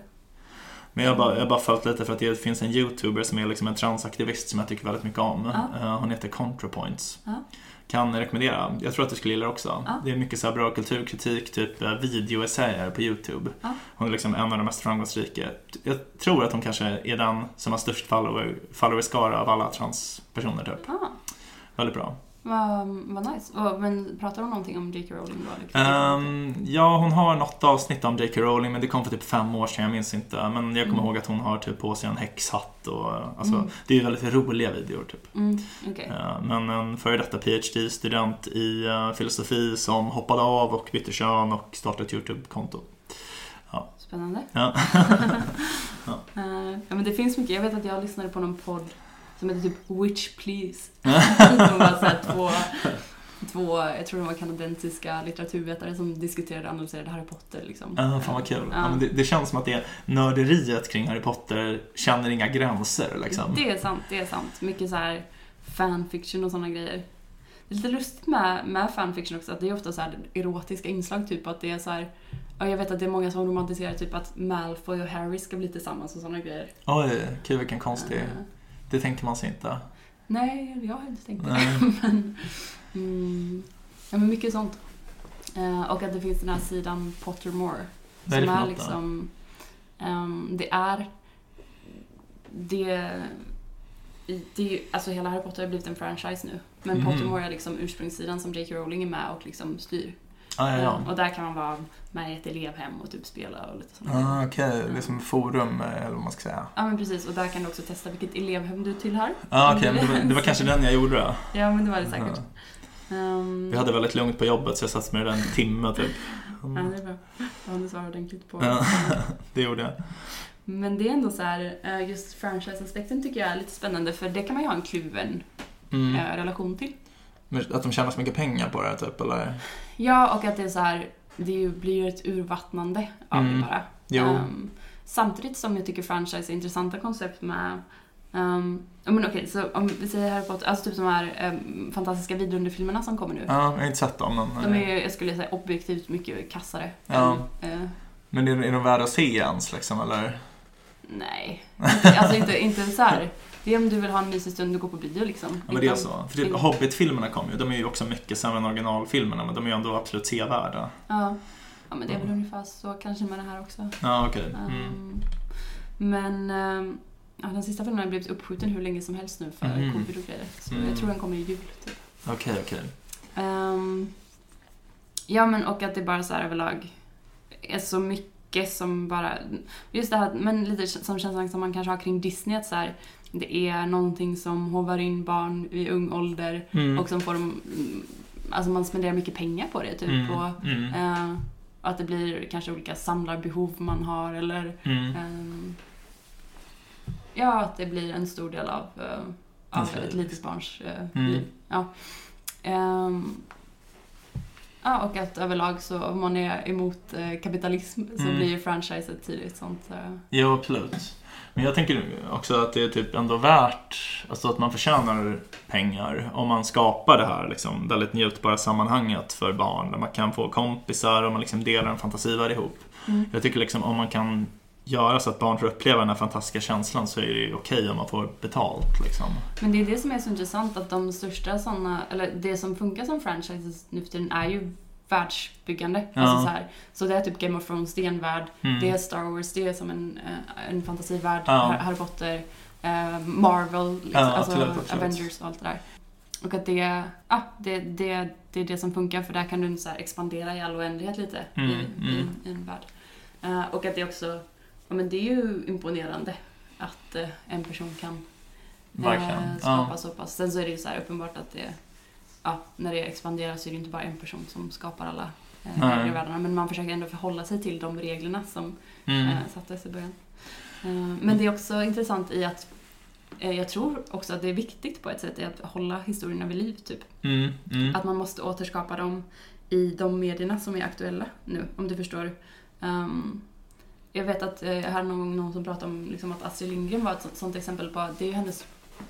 men jag har bara, jag bara följt lite för att det finns en YouTuber som är liksom en transaktivist som jag tycker väldigt mycket om. Ja. Eh, hon heter ContraPoints. Ja. Kan rekommendera. Jag tror att du skulle gilla det också. Ja. Det är mycket så bra kulturkritik, typ eh, videoessäer på YouTube. Ja. Hon är liksom en av de mest framgångsrika. Jag tror att hon kanske är den som har störst follower, followerskara av alla transpersoner typ. Ah, Väldigt bra. Vad, nice. Och, men pratar hon någonting om J.K. Rowling då? Ehm, ja, hon har något avsnitt om J.K. Rowling, men det kom för typ fem år sedan, jag minns inte. Men jag kommer Mm. ihåg att hon har typ på sig en häxhatt och alltså, Mm. det är ju väldigt roliga videor typ. Mm, okej. Eh, Men en före detta PhD-student i eh, filosofi som hoppade av och bytte kön och startade ett YouTube-konto. Spännande. (laughs) Ja. Eh, ja, men det finns mycket. Jag vet att jag lyssnade på någon podd som heter typ Witch Please. (laughs) de var så här två, två, jag tror de var kanadensiska litteraturvetare som diskuterade och analyserade Harry Potter. Liksom. Ja, fan vad kul. Ja. Ja, men det, det känns som att det nörderiet kring Harry Potter känner inga gränser liksom. Det är sant, det är sant. Mycket så här fanfiction och sådana grejer. Det är lite lustigt med, med fanfiction också att det är ofta så här erotiska inslag, typ att det är så här Ja, jag vet att det är många som romantiserar typ att Malfoy och Harry ska bli tillsammans och sådana grejer. Oj, kul vilken konstig... Det tänker man sig inte. nej, jag har inte tänkt det. (laughs) Men, mm, ja, men mycket sånt. Eh, och att det finns den här sidan Pottermore. Vad är det som är liksom... ehm, det är... Det... Det alltså hela Harry Potter har blivit en franchise nu. Men Mhm. Pottermore är liksom ursprungssidan som J.K. Rowling är med och liksom styr. Ah, ja, ja. Och där kan man vara med i ett elevhem och typ spela och lite sånt. Ah, Okej, det är som forum eh, eller vad man ska säga. Ja men precis, och där kan du också testa vilket elevhem du tillhör. Ah, Okej, men det var, det var kanske den jag gjorde då. Ja men det var det säkert. Ehm, Vi hade väldigt lugnt på jobbet så jag satt med den en timme typ. Ja, det är bra. Har svarat ordentligt på Ja, (laughs) det gjorde jag. Men det är ändå så här, eh, just franchise-aspekten tycker jag är lite spännande för det kan man ju ha en kluven Mm. eh, relation till. Men Att de tjänar så mycket pengar på det typ, eller? Ja, och att det är så här, det ju blir ett urvattnande av Mm. det bara. Ehm, samtidigt som jag tycker franchise är intressanta koncept med Um, men okej, så om vi säger Harry Potter, alltså typ de här ehm, fantastiska vidunderfilmerna som kommer nu. Ja, jag har inte sett dem. Men, De är ju, jag skulle säga, objektivt mycket kassare. Ja. än, eh, men är, är de värda att se ens liksom, eller? nej, alltså inte, inte så här. (laughs) Det är om du vill ha en mysig stund och gå på bio liksom. Ja, men det är så. För typ, Hobbit-filmerna kom ju, de är ju också mycket sämre än originalfilmerna, men de är ju ändå absolut sevärda. Ja. ja, men det är väl ungefär så kanske med det här också. Ja, okej. Mm. Ehm, men ehm, ja, den sista filmen har blivit uppskjuten hur länge som helst nu för Mhm. covid och grejer. Så Mm. jag tror den kommer i jul. Typ. Okej, okej. Ehm, ja, men och att det bara så här överlag är så mycket som bara... Just det här, men lite som känslan som man kanske har kring Disney, att så här, det är någonting som hovar in barn i ung ålder Mm. och som får dem... mm, Alltså man spenderar mycket pengar på det typ. Mm. Och, Mm. eh, att det blir kanske olika samlarbehov man har eller Mm. ehm, Ja, att det blir en stor del av, eh, av ett litet barns eh, liv. Ja. Ehm, ja, och att överlag så om man är emot eh, kapitalism så Mm. blir ju franchise ett tydligt sånt. eh, Jo, absolut. Men jag tänker också att det är typ ändå värt, alltså att man förtjänar pengar om man skapar det här liksom väldigt njutbara sammanhanget för barn där man kan få kompisar och man liksom delar en fantasivärld ihop. Mm. Jag tycker liksom om man kan göra så att barn får uppleva den här fantastiska känslan så är det okej om man får betalt liksom. Men det är det som är så intressant att de största sådana, eller det som funkar som franchises nu för tiden är ju världsbyggande. Ja. Alltså så, här, så det är typ Game of Thrones, det är en värld. Mm. Det är Star Wars, det är som en, eh, en fantasivärld. Ja. Har- Harry Potter. eh, Marvel, liksom, Ja, alltså absolut. Avengers och allt det där. Och att det, ah, det, det, det är det som funkar för där kan du så expandera i all oändlighet lite Mm, i, mm. I, i en värld. Eh, och att det också, ja men det är ju imponerande att eh, en person kan eh, skapa Ja. så pass. Sen så är det ju så här uppenbart att det, ja, när det expanderar så är det inte bara en person som skapar alla eh, regler i. Men man försöker ändå förhålla sig till de reglerna som Mm. eh, sattes i början. Eh, men det är också intressant i att eh, jag tror också att det är viktigt på ett sätt att hålla historierna vid liv. Typ. Mm. Mm. Att man måste återskapa dem i de medierna som är aktuella nu, om du förstår. Ehm, jag vet att eh, jag hörde någon någon som pratade om liksom, att Astrid Lindgren var ett sånt, sånt exempel på att det är hennes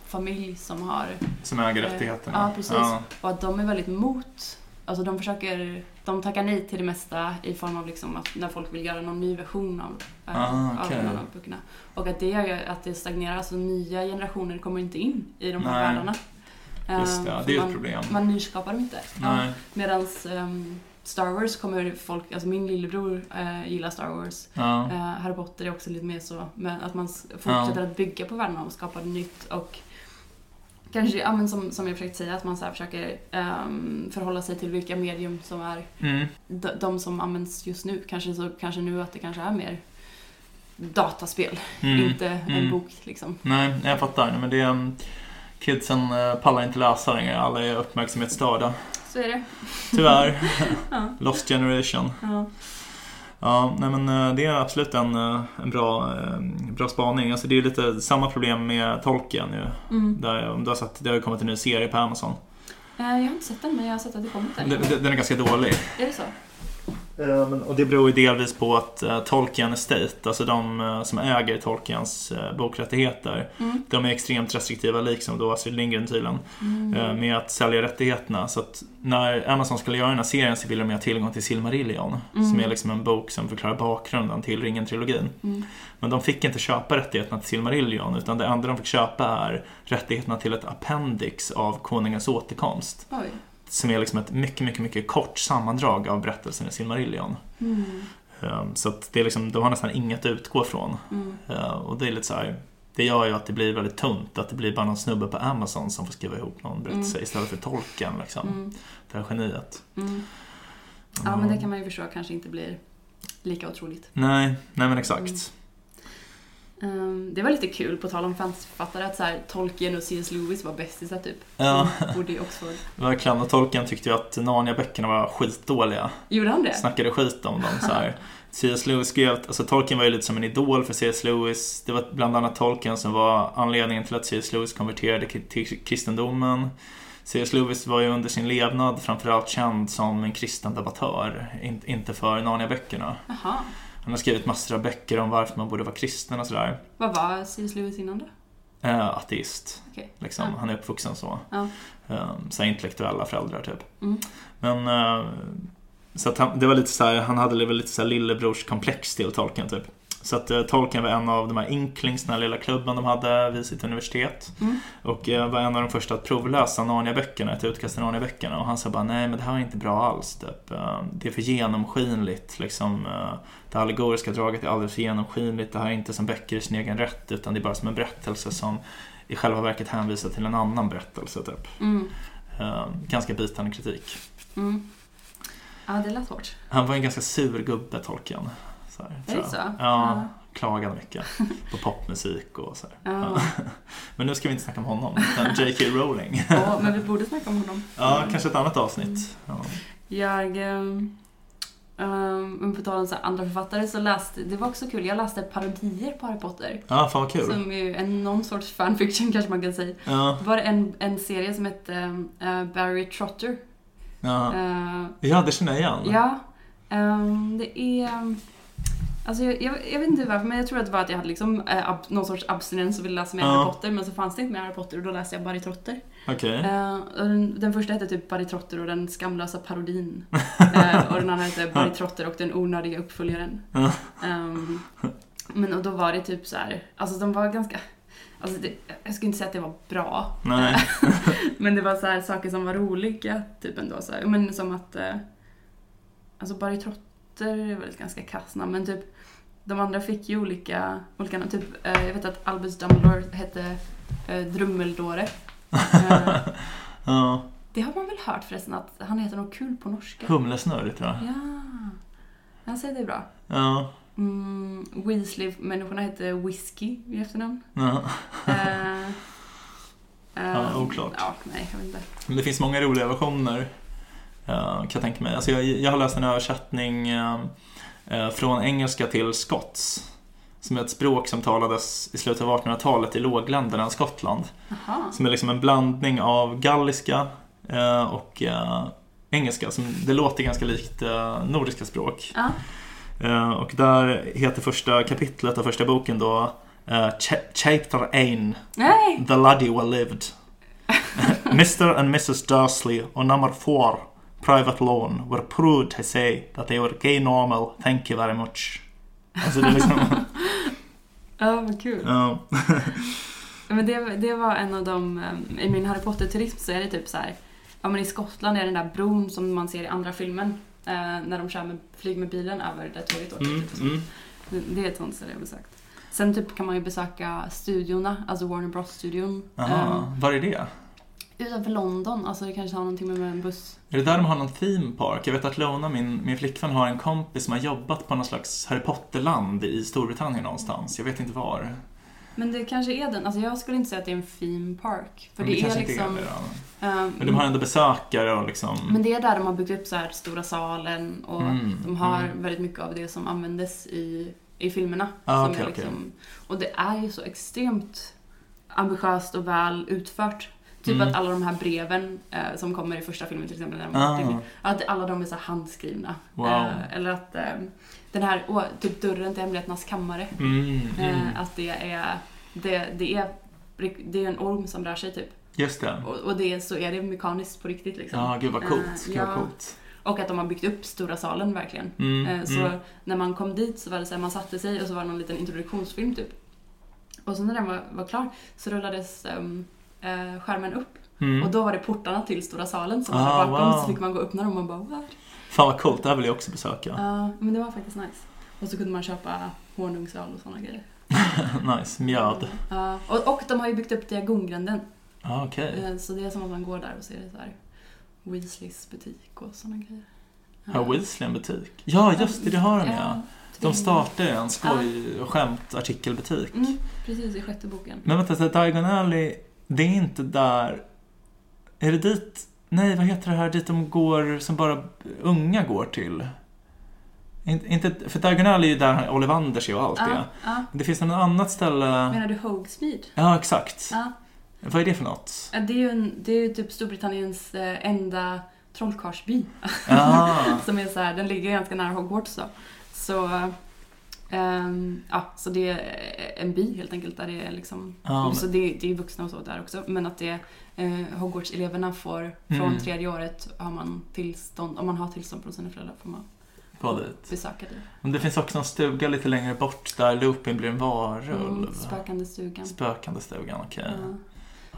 familj som har Som äger Eh, rättigheterna. ja, precis. Ja. och att de är väldigt mot, alltså de försöker, de tackar nej till det mesta i form av liksom att när folk vill göra någon ny version av, eh, Ah, av okej. någon av böckerna. Och att det gör att det stagnerar, alltså nya generationer kommer inte in i de här Nej. världarna. Just det, Eh, det är ju ett man, problem. Man nyskapar dem inte. Ja. Medan Star Wars kommer folk, alltså min lillebror eh, gillar Star Wars. Ja. Eh, Harry Potter är också lite mer så, men att man fortsätter att bygga på världarna och skapa nytt och kanske, ja men som, som jag försökt säga, att man så försöker ehm, förhålla sig till vilka medium som är Mm. de, de som används just nu. Kanske, så, kanske nu att det kanske är mer dataspel, Mm. inte en Mm. bok liksom. Nej, jag fattar. Men det är, um, kidsen eh, pallar inte läsa längre. Alla är uppmärksamhetsstörda. Så är det. Tyvärr. (laughs) Ja. Lost generation. Ja. Ja, nej men eh, det är absolut en, eh, en bra, eh, bra spaning. Alltså det är lite samma problem med Tolkien nu. Mm. Där, om du har sett, det har ju kommit en ny serie på Amazon. Jag har inte sett den, men jag har sett att det kommit Den, den. den är ganska dålig. Är det så? Eh, Och det beror ju delvis på att uh, Tolkien Estate, alltså de eh, som äger Tolkiens uh, bokrättigheter, Mm. de är extremt restriktiva, liksom då Astrid Lindgren tydligen, Mm. eh, med att sälja rättigheterna. Så att när Amazon skulle göra den här serien så ville de ha tillgång till Silmarillion, Mm. som är liksom en bok som förklarar bakgrunden till Ringen-trilogin. Mm. Men de fick inte köpa rättigheterna till Silmarillion, utan det enda de fick köpa är rättigheterna till ett appendix av Konungens återkomst. Oj. Som är liksom ett mycket, mycket, mycket kort sammandrag av berättelsen i Silmarillion. Mm. Um, Så att det är liksom, de har nästan inget att utgå från. Mm. Uh, Och det är lite så här, det gör ju att det blir väldigt tunt. Att det blir bara någon snubbe på Amazon som får skriva ihop någon berättelse istället för tolken. Liksom. Mm. Det här geniet. Mm. Ja, men det kan man ju förstå kanske inte blir lika otroligt. Nej, nej men exakt. Ehm, det var lite kul, på tal om fansförfattare, att så här, Tolkien och C.S. Lewis var bästisar typ. Ja, bodde i Oxford. verkligen. Och tolken tyckte ju att Narnia-böckerna var skitdåliga. Gjorde han det? Snackade skit om dem så här. (laughs) C.S. Lewis skrev, alltså Tolkien var ju lite som en idol för C.S. Lewis. Det var bland annat Tolkien som var anledningen till att C.S. Lewis konverterade till kristendomen. C.S. Lewis var ju under sin levnad framförallt känd som en kristen debattör, in- inte för Narnia-böckerna. Jaha. Han har skrivit massor av böcker om varför man borde vara kristen och sådär. Vad var C.S. Lewis innan då? Eh, ateist, Okej. liksom. Ja. Han är uppvuxen så. Ja. Eh, så intellektuella föräldrar typ. Mm. Men eh, så han, det var lite så här, han hade väl lite så här lillebrorskomplex till Tolkien typ. Så att eh, Tolkien var en av de här Inklings, den här lilla klubben de hade vid sitt universitet. Mm. Och eh, var en av de första att provläsa Narnia-böckerna, ett utkast till Narnia-böckerna. Och han sa bara, nej men det här är inte bra alls. Typ. Eh, Det är för genomskinligt. Liksom, det allegoriska draget är alldeles för genomskinligt. Det här är inte som böcker i sin egen rätt, utan det är bara som en berättelse som i själva verket hänvisar till en annan berättelse. Typ. Mm. Ganska bitande kritik. Mm. Ja, det lät hårt. Han var en ganska sur gubbe, Tolkien. Så här, Är det så? Ja, klagade mycket på popmusik och så. Ja. (laughs) Men nu ska vi inte snacka om honom, utan J.K. Rowling. (laughs) Ja, men vi borde snacka om honom. Ja, kanske ett annat avsnitt. Ja. Jag... Men på tal om så andra författare så läste, det var också kul, jag läste parodier på Harry Potter. Ja, fan vad kul. Som är en, någon sorts fanfiction kanske man kan säga. Ja, Det var en, en serie som hette eh, Barry Trotter. ja. Eh, ja, det känner jag igen. ja, ehm, det är... Alltså jag, jag, jag vet inte varför, men jag tror att det var att jag hade liksom, eh, ab, någon sorts abstinens och ville läsa mer Ja. Harry Potter, men så fanns det inte mer Harry Potter och då läste jag Barry Trotter. Okej. Eh, den, den första hette typ Barry Trotter och den skamlösa parodin. (laughs) Eh, och den andra hette Barry Trotter och den onödiga uppföljaren. Ja. Ehm, men och då var det typ så här, alltså de var ganska, alltså det, jag skulle inte säga att det var bra. (laughs) Men det var så här saker som var roliga, typ ändå så här. Men som att, eh, alltså Barry Trotter är väl ett ganska kass namn, men typ de andra fick ju olika, olika. Typ, eh, jag vet att Albus Dumbledore hette eh, Drummeldåre. Eh, (laughs) Ja, det har man väl hört förresten att han heter något kul på norska? humlesnurr tror jag. Ja, jag säger det är bra. Ja, Mm, Weasley-människorna hette Whiskey i efternamn. ja. Eh, (laughs) eh, Ja, oklart. Ja, nej, jag vet inte. Men det finns många roliga versioner. Eh, kan jag tänka mig. Alltså jag, jag har läst en översättning eh, eh, från engelska till skots. Som är ett språk som talades i slutet av 1800-talet i lågländerna i Skottland. Jaha. Som är liksom en blandning av galliska och engelska. Som, det låter ganska likt nordiska språk. Ja. Och där heter första kapitlet av första boken då Ch- Chapter Nej! The Laddie Well Lived. (laughs) (laughs) Mr and Mrs Dursley on number four private loan were proud to say that they were gay normal, thank you very much. Alltså det är liksom... (laughs) Ja, vad kul. ja. (laughs) Men det, det var en av de, eh, i min Harry Potter-turism så är det typ så här. Ja men i Skottland är det den där bron som man ser i andra filmen. Eh, när de kör med, flyger med bilen över där tåget åker. Mm, typ, mm. Det, det är ett sånt ställe jag har besökt. Sen typ kan man ju besöka studiorna, alltså Warner Bros-studion. Aha, var är det? Utanför London, alltså det kanske har någonting med, en buss. Är det där de har någon theme park? Jag vet att Lona, min, min flickvän, har en kompis som har jobbat på någon slags Harry Potter-land i Storbritannien någonstans. Jag vet inte var. Men det kanske är den, alltså jag skulle inte säga att det är en theme park. För Men det, är kanske liksom... Är det, då. ehm, Men de har ändå besökare och liksom... Men det är där de har byggt upp så här stora salen och Mm, de har mm. väldigt mycket av det som användes i, i filmerna. Ah, som är liksom, Och det är ju så extremt ambitiöst och väl utfört. Typ Mm. att alla de här breven eh, som kommer i första filmen till exempel, när Ah. att alla de är så handskrivna. Wow. Eh, eller att eh, den här, åh, typ dörren till hemligheternas kammare, Mm, mm. eh, att det är, det, det är det är en orm som rör sig typ. Just det. Och, och det, så är det mekaniskt på riktigt liksom. Ja, gud vad coolt. Eh, Gud vad coolt. Och att de har byggt upp stora salen verkligen. Mm, Eh, Så mm. när man kom dit så var det så här, man satte sig och så var det någon liten introduktionsfilm typ. Och så när den var, var klar så rullades ehm, eh, skärmen upp. Mm. Och då var det portarna till stora salen som Ah, var bakom. wow. Så fick man gå och öppna dem och bara what? Fan vad coolt, det här vill jag också besöka. Ja, men det var faktiskt nice. Och så kunde man köpa honungsöl och sådana grejer. (laughs) nice, mjöd. Ja, och, och de har ju byggt upp Diagongränden. Ah, Okej. Eh, Så det är som att man går där och ser det så här Weasleys butik och sådana grejer. Har Weasley en butik? Ja, just det, det har de ja. De startade en skoj och skämtartikelbutik. Mm, precis, i sjätte boken. Men vänta, så Diagon Alley, det är inte där... Är det dit... Nej, vad heter det här dit de går, som bara unga går till? Inte, för Diagon Alley är ju där Ollivanders är och allt Ja, det. ja. Det finns något annat ställe... Menar du Hogsmeade? Ja, exakt. Ja. Vad är det för något? Det är ju, en, det är ju typ Storbritanniens eh, enda trollkarlsby. Ja, (laughs) Som är så här, den ligger ganska nära Hogwarts då. Så, ehm, ja, så det är en by helt enkelt där det är liksom... Ja, men- Så det, det är vuxna och så där också. Men att det eh, Hogwarts-eleverna får, från Mm. tredje året har man tillstånd, om man har tillstånd från sina föräldrar får man dit. besöka det. Men det finns också en stuga lite längre bort där Lupin blir en varulv. Mm, spökande stugan. Spökande stugan, okej. Ja,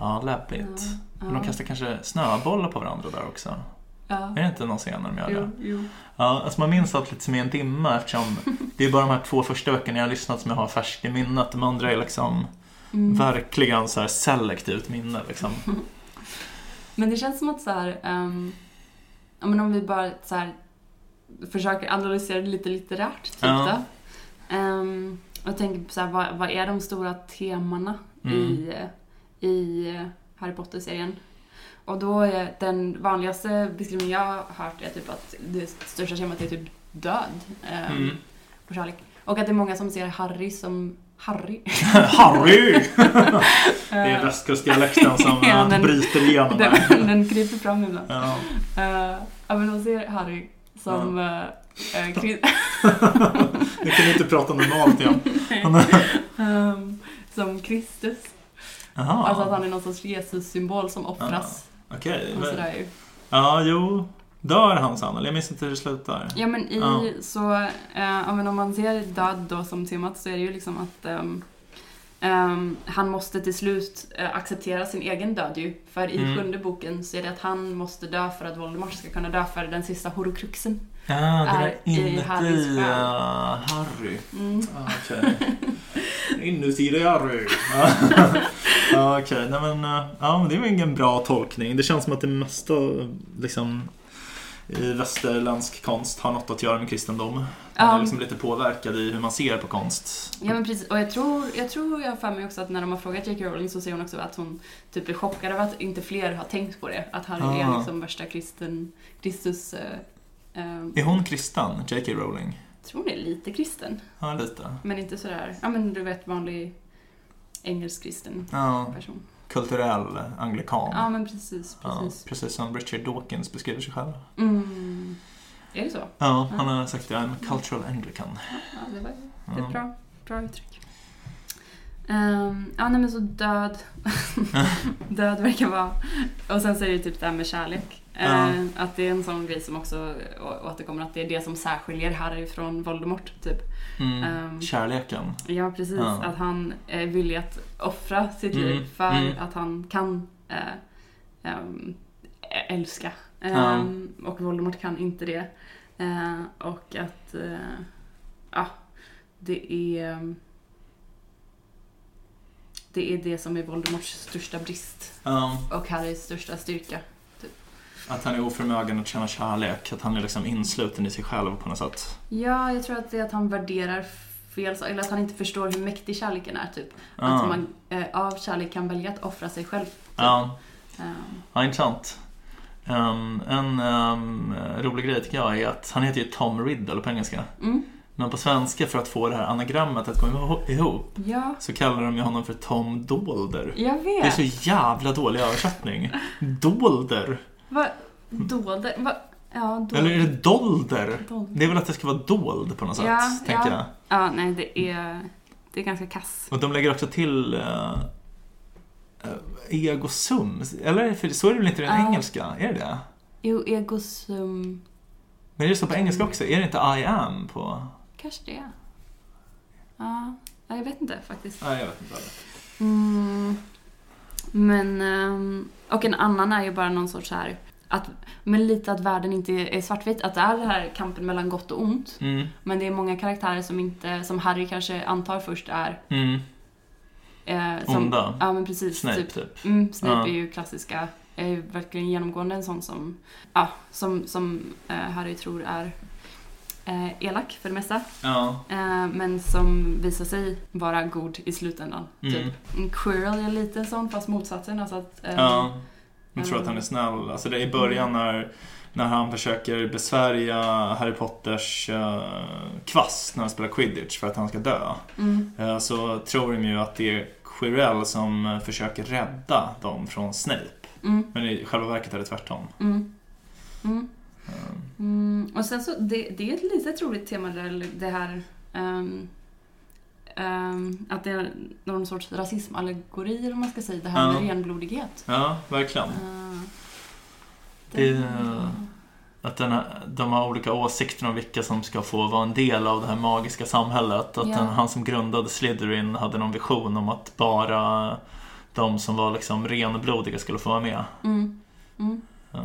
Ja, läbbigt. ja, Men de kastar kanske snöbollar på varandra där också. Ja. Är det inte någon scen när de gör det? Jo, jo. Ja, alltså man minns allt lite som i en dimma eftersom (laughs) det är bara de här två första veckorna jag har lyssnat som jag har färskt i minnet. De andra är liksom Mm. verkligen så här selektivt minne liksom. (laughs) Men det känns som att så här, ehm, ja, men om vi bara så här, försöker analysera det lite litterärt, typ Ja. då. Ehm, och tänker på så här, vad, vad är de stora temana Mm. i, i Harry Potter-serien? Och då är den vanligaste beskrivningen jag har hört är typ att det största temat är typ död ehm, Mm. och kärlek. Och att det är många som ser Harry som Harry. (laughs) Harry! (laughs) det är västkustdialekten som Ja, eh, den- bryter igenom här. den, (laughs) den kryper fram ibland. Ja. Uh, ja men de ser Harry som uh, uh, kan vi inte prata normalt igen. um, som Kristus. Alltså att han är någon sorts Jesus-symbol som offras. Okej. Och men-. Ja, jo. Dör han sen? Eller jag minns inte hur det slutar. Ja men i Ja. så, eh, ja, men om man ser död då som temat så är det ju liksom att ehm, ehm, han måste till slut eh, acceptera sin egen död ju. För i Mm. sjunde boken så är det att han måste dö för att Voldemort ska kunna dö för den sista horocruxen. Ja, det är inuti Harrys själ. uh, Harry. Mm. Ah, Okej. (laughs) Inuti dig Harry. (laughs) (laughs) Ja. Okej, nej men eh, ja, men det är väl ingen bra tolkning. Det känns som att det mesta liksom i västerländsk konst har något att göra med kristendom. Man Ja. är liksom lite påverkad i hur man ser på konst. Ja men precis, och jag tror, jag tror jag för mig också att när de har frågat J.K. Rowling så säger hon också att hon typ är chockad över att inte fler har tänkt på det. Att Harry Ah. är liksom värsta kristen, Kristus... Eh, eh, Är hon kristen, J.K. Rowling? jag tror hon är lite kristen, Ja, lite. men inte sådär, ja men du vet vanlig engelsk kristen Ja, person. kulturell anglikan. Ja men precis, Ja, precis. precis som Richard Dawkins beskriver sig själv. Mm. Är det så? Ja, han har sagt det. I'm a cultural anglican. Ja, det var det är ett bra, bra uttryck. Ehm, ja, nej men så död. (laughs) (laughs) död verkar vara... Och sen så är det typ det här med kärlek. Ehm, Att det är en sån grej som också återkommer, att det är det som särskiljer Harry från Voldemort, typ. Mm. Ehm. Kärleken. Ja, precis. Ja. Att han är villig att offra sitt Mm, liv för mm. att han kan eh, ehm, älska. Ehm, Och Voldemort kan inte det. Eh, och att eh, ja, det är det är det som är Voldemorts största brist Ja, och Harrys största styrka. Att han är oförmögen att känna kärlek. Att han är liksom insluten i sig själv på något sätt. Ja, jag tror att det är att han värderar fel, eller att han inte förstår hur mäktig kärleken är. Typ. Ja. Att man eh, av kärlek kan välja att offra sig själv. Typ. Ja, Ehm, ja intressant. Um, en um, rolig grej tycker jag är att han heter ju Tom Riddle på engelska. Mm. Men på svenska för att få det här anagrammet att gå iho- ihop Ja, så kallar de ju honom för Tom Dolder. jag Det är vet. så jävla dålig översättning. Dolder. Vad dolde? Va? Ja, dolde. Eller är det dolder? Dolde. Det är väl att det ska vara dold på något sätt, Ja, tänker ja. jag. Ja, nej, det är, det är ganska kass. Och de lägger också till uh, egosum. Eller för så är det väl inte i den Ja. engelska? Är det det? Jo, egosum... Men är det så på engelska också? Är det inte I am på... Kanske det. Ja, ja, jag vet inte faktiskt. Nej, jag vet inte. Mm, men... ehm, och en annan är ju bara någon sorts här... Att, men lite att världen inte är svartvit. Att det är den här kampen mellan gott och ont. Mm, Men det är många karaktärer som inte, som Harry kanske antar först är... mm. Eh, som, Onda. Ja, men precis. Snape, typ. typ. Mm, Snape Ja. är ju klassiska, är ju verkligen genomgående en sån som, ja, som, som eh, Harry tror är eh, elak för det mesta. Ja. Eh, men som visar sig vara god i slutändan. Mm. Typ. Quirrell är lite sån, fast motsatsen. Alltså att, eh, Ja. Jag tror att han är snäll. Alltså det är i början när, när han försöker besvärja Harry Potters uh, kvast när han spelar quidditch för att han ska dö. Mm, Eh, så tror de ju att det är Quirrell som eh, försöker rädda dem från Snape. mm, Men i själva verket är det tvärtom. mm, mm. Och sen så, det, det är ett litet roligt tema där, det här ehm, ehm, att det är någon sorts rasismallegori, vad man ska säga, det här Ja. med renblodighet. Ja, verkligen. Uh, Det är- Att den här, de har olika åsikter om vilka som ska få vara en del av det här magiska samhället. Att Ja. den, han som grundade Slytherin hade någon vision om att bara de som var liksom renblodiga skulle få vara med. Mm, mm. Ja.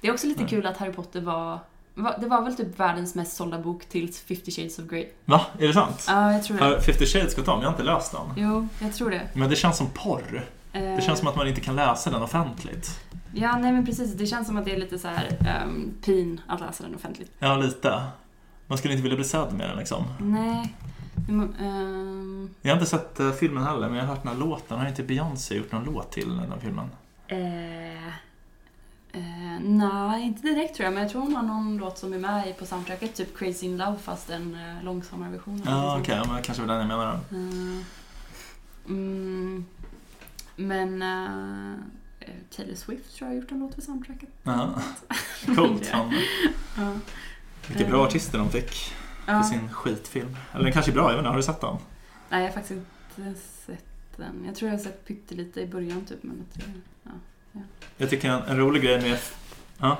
Det är också lite Mm. kul att Harry Potter var. Det var väl typ världens mest sålda bok till 50 Shades of Grey. Va? Är det sant? Ja, jag tror det. Har 50 Shades gått om? Jag har inte läst den. Jo, jag tror det. Men det känns som porr. Det känns som att man inte kan läsa den offentligt. Ja, nej men precis. Det känns som att det är lite så här um, pin att läsa den offentligt. Ja, lite. Man skulle inte vilja bli sedd med den liksom. Nej. Ehm, Jag har inte sett eh, filmen heller, men jag har hört den här låten. Har inte Beyoncé gjort någon låt till den här filmen? eh, eh, nej, inte direkt tror jag. Men jag tror hon har någon låt som är med i- på soundtracket. Typ Crazy in Love fast en uh, långsammare version. eller Ja, okej. sånt. men kanske var den jag menar. Eh, mm, men eh, Taylor Swift tror jag har gjort en låt för soundtracket. Ja. (laughs) Coolt. (laughs) Ja. vilka bra artister de fick för sin skitfilm. Eller den kanske är bra, jag vet inte. Har du sett den? Nej, jag har faktiskt inte sett den. Jag tror jag har sett pyttelite i början typ. Men att, ja. Jag tycker en, en rolig grej med Va?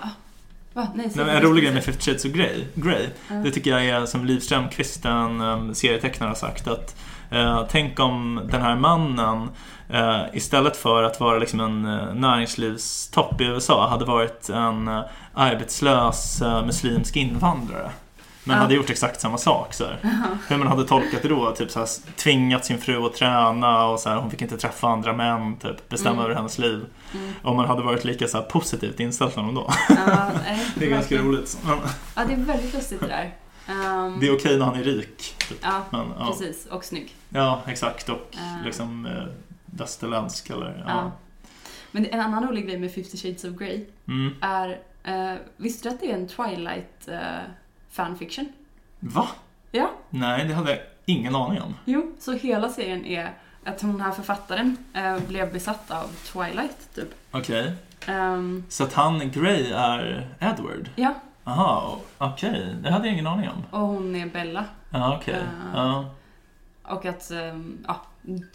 Nej, Nej, men en rolig grej med 50 Shades of Grey, Grey Ja. det tycker jag är som Liv Strömquist, en um, serietecknare, har sagt att Eh, tänk om den här mannen eh, istället för att vara liksom en eh, näringslivstopp i USA hade varit en arbetslös muslimsk invandrare. Men Ja. hade gjort exakt samma sak. Så här. Hur man hade tolkat det då. Typ så här, tvingat sin fru att träna och så här, hon fick inte träffa andra män. Typ, bestämma Mm. över hennes liv. Mm. Om man hade varit lika så här, positivt inställd som då. Ja, nej, (laughs) Det är ganska roligt. Ja, det är väldigt lustigt det där. Ehm, det är okej när han är rik. Typ. Ja, Men, ja. precis. Och snygg. ja, exakt. Och Ja. liksom eh, västerländsk eller ja. Men en annan rolig grej med 50 shades of Grey Mm. är, eh, visste du att det är en Twilight eh, fanfiction? Va? Ja. Nej, det hade jag ingen aning om. Jo, så hela serien är att den här författaren eh, blev besatt av Twilight, typ. Okej. Ehm, Så att han, Grey, är Edward? ja, Aha, okej. Det hade jag ingen aning om. och hon är Bella. Ja, okej. Ja. Ja. Och att, ehm, ja,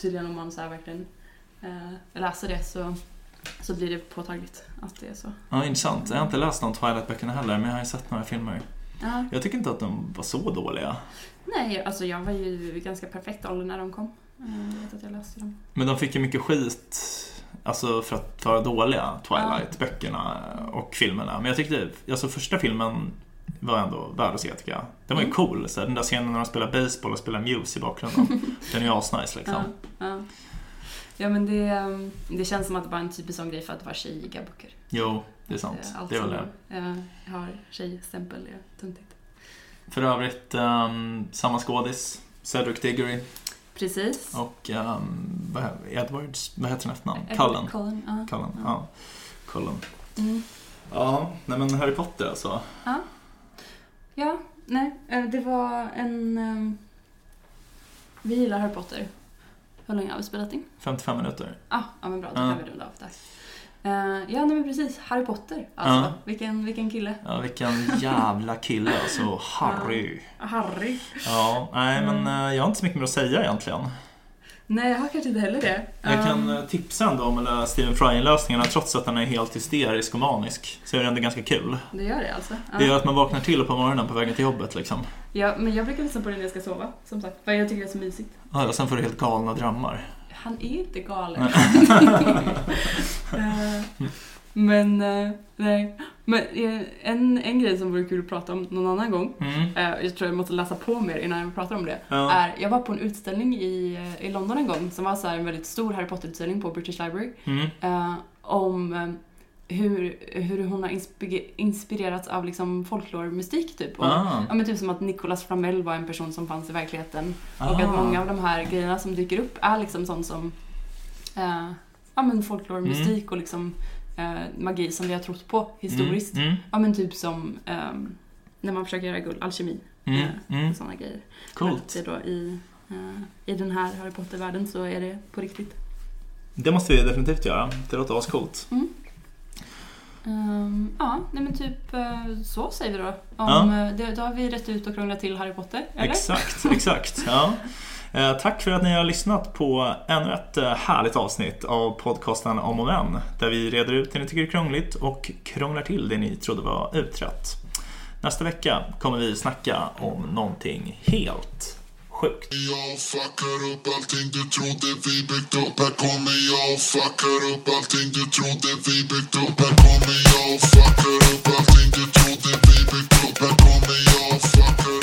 tydligen om man så här verkligen eh, läser det så, så blir det påtagligt att det är så. ja, intressant. Jag har inte läst de Twilight-böckerna heller, men jag har ju sett några filmer. Ja. Jag tycker inte att de var så dåliga. Nej, alltså jag var ju i ganska perfekt ålder när de kom. Eh, Jag vet att jag läste dem. Men de fick ju mycket skit alltså för att vara dåliga, Twilight-böckerna och filmerna. Men jag tyckte, alltså första filmen var ändå värd att se tycker jag. Den var ju Mm. cool, så här, den där scenen när de spelar baseball och spelar Muse i bakgrunden. (laughs) den är ju asnice liksom. Ja, ja. ja men det, ehm, det känns som att det var en typisk sån grej för att det var tjejiga böcker. Jo, det är sant. Eh, Allt det som det. eh, har tjejstämpel är tuntigt. För övrigt, ehm, samma skådis, Cedric Diggory Precis. och um, Edwards, vad heter han efternamn? Cullen. Cullen, ja. Cullen, Ja. ja. Cullen. Mm. Ja, nej men Harry Potter alltså. Ja, nej, eh, det var en... ehm, Vi gillar Harry Potter. Hur länge har vi spelat in? 55 minuter. Ah, ja, men bra, då Ja. kan vi runda av där. Eh, ja, nej men precis. Harry Potter. Alltså, Ja. vilken, vilken kille. Ja, vilken jävla kille alltså. (laughs) Harry. Harry. Ja, nej men Mm. eh, jag har inte så mycket mer att säga egentligen. Nej, jag har kanske inte heller det. Jag kan eh, tipsa ändå om Stephen Fry-inlösningarna trots att den är helt hysterisk och manisk. Så är det ändå ganska kul. Det gör det alltså? Det gör att man vaknar till på morgonen på vägen till jobbet liksom. Ja, men jag brukar lyssna på det när jag ska sova, som sagt. För jag tycker det är så mysigt. Ja, och sen får du helt galna drömmar. Han är inte galen. (laughs) (laughs) Men, eh, nej. Men eh, en, en grej som vore kul att prata om någon annan gång, Mm. eh, jag tror jag måste läsa på mer innan jag pratar om det, Ja. är, jag var på en utställning i, eh, i London en gång som var så här en väldigt stor Harry Potter-utställning på British Library. Mm. eh, om eh, hur, hur hon har inspi- inspirerats av liksom folklore-mystik typ. Och, Ah. Ja men typ som att Nicolas Flamel var en person som fanns i verkligheten. Och Ah. att många av de här grejerna som dyker upp är liksom sånt som eh, ja, men folklore, Mm. och liksom eh, magi som vi har trott på historiskt. Mm. Ja men typ som ehm, när man försöker göra guld, alkemi Mm. eh, Mm. och sådana grejer. Coolt. det då i, eh, I den här Harry Potter-världen så är det på riktigt. Det måste vi definitivt göra. Det låter ascoolt. Ehm, ja, nej men typ eh, så säger vi då. Om, eh, det, då har vi rätt ut och krånglat till Harry Potter, eller? Exakt, (laughs) exakt. Ja. Eh, tack för att ni har lyssnat på ännu ett eh, härligt avsnitt av podcasten Om och Men. Där vi reder ut det ni tycker är krångligt och krånglar till det ni trodde var utrett. Nästa vecka kommer vi snacka om någonting helt sjukt. Jag fuckar upp allting du trodde vi byggt upp Här kommer jag och fuckar upp allting du trodde vi byggt upp Här kommer jag och fuckar upp allting du trodde vi byggt upp Här kommer jag och fuckar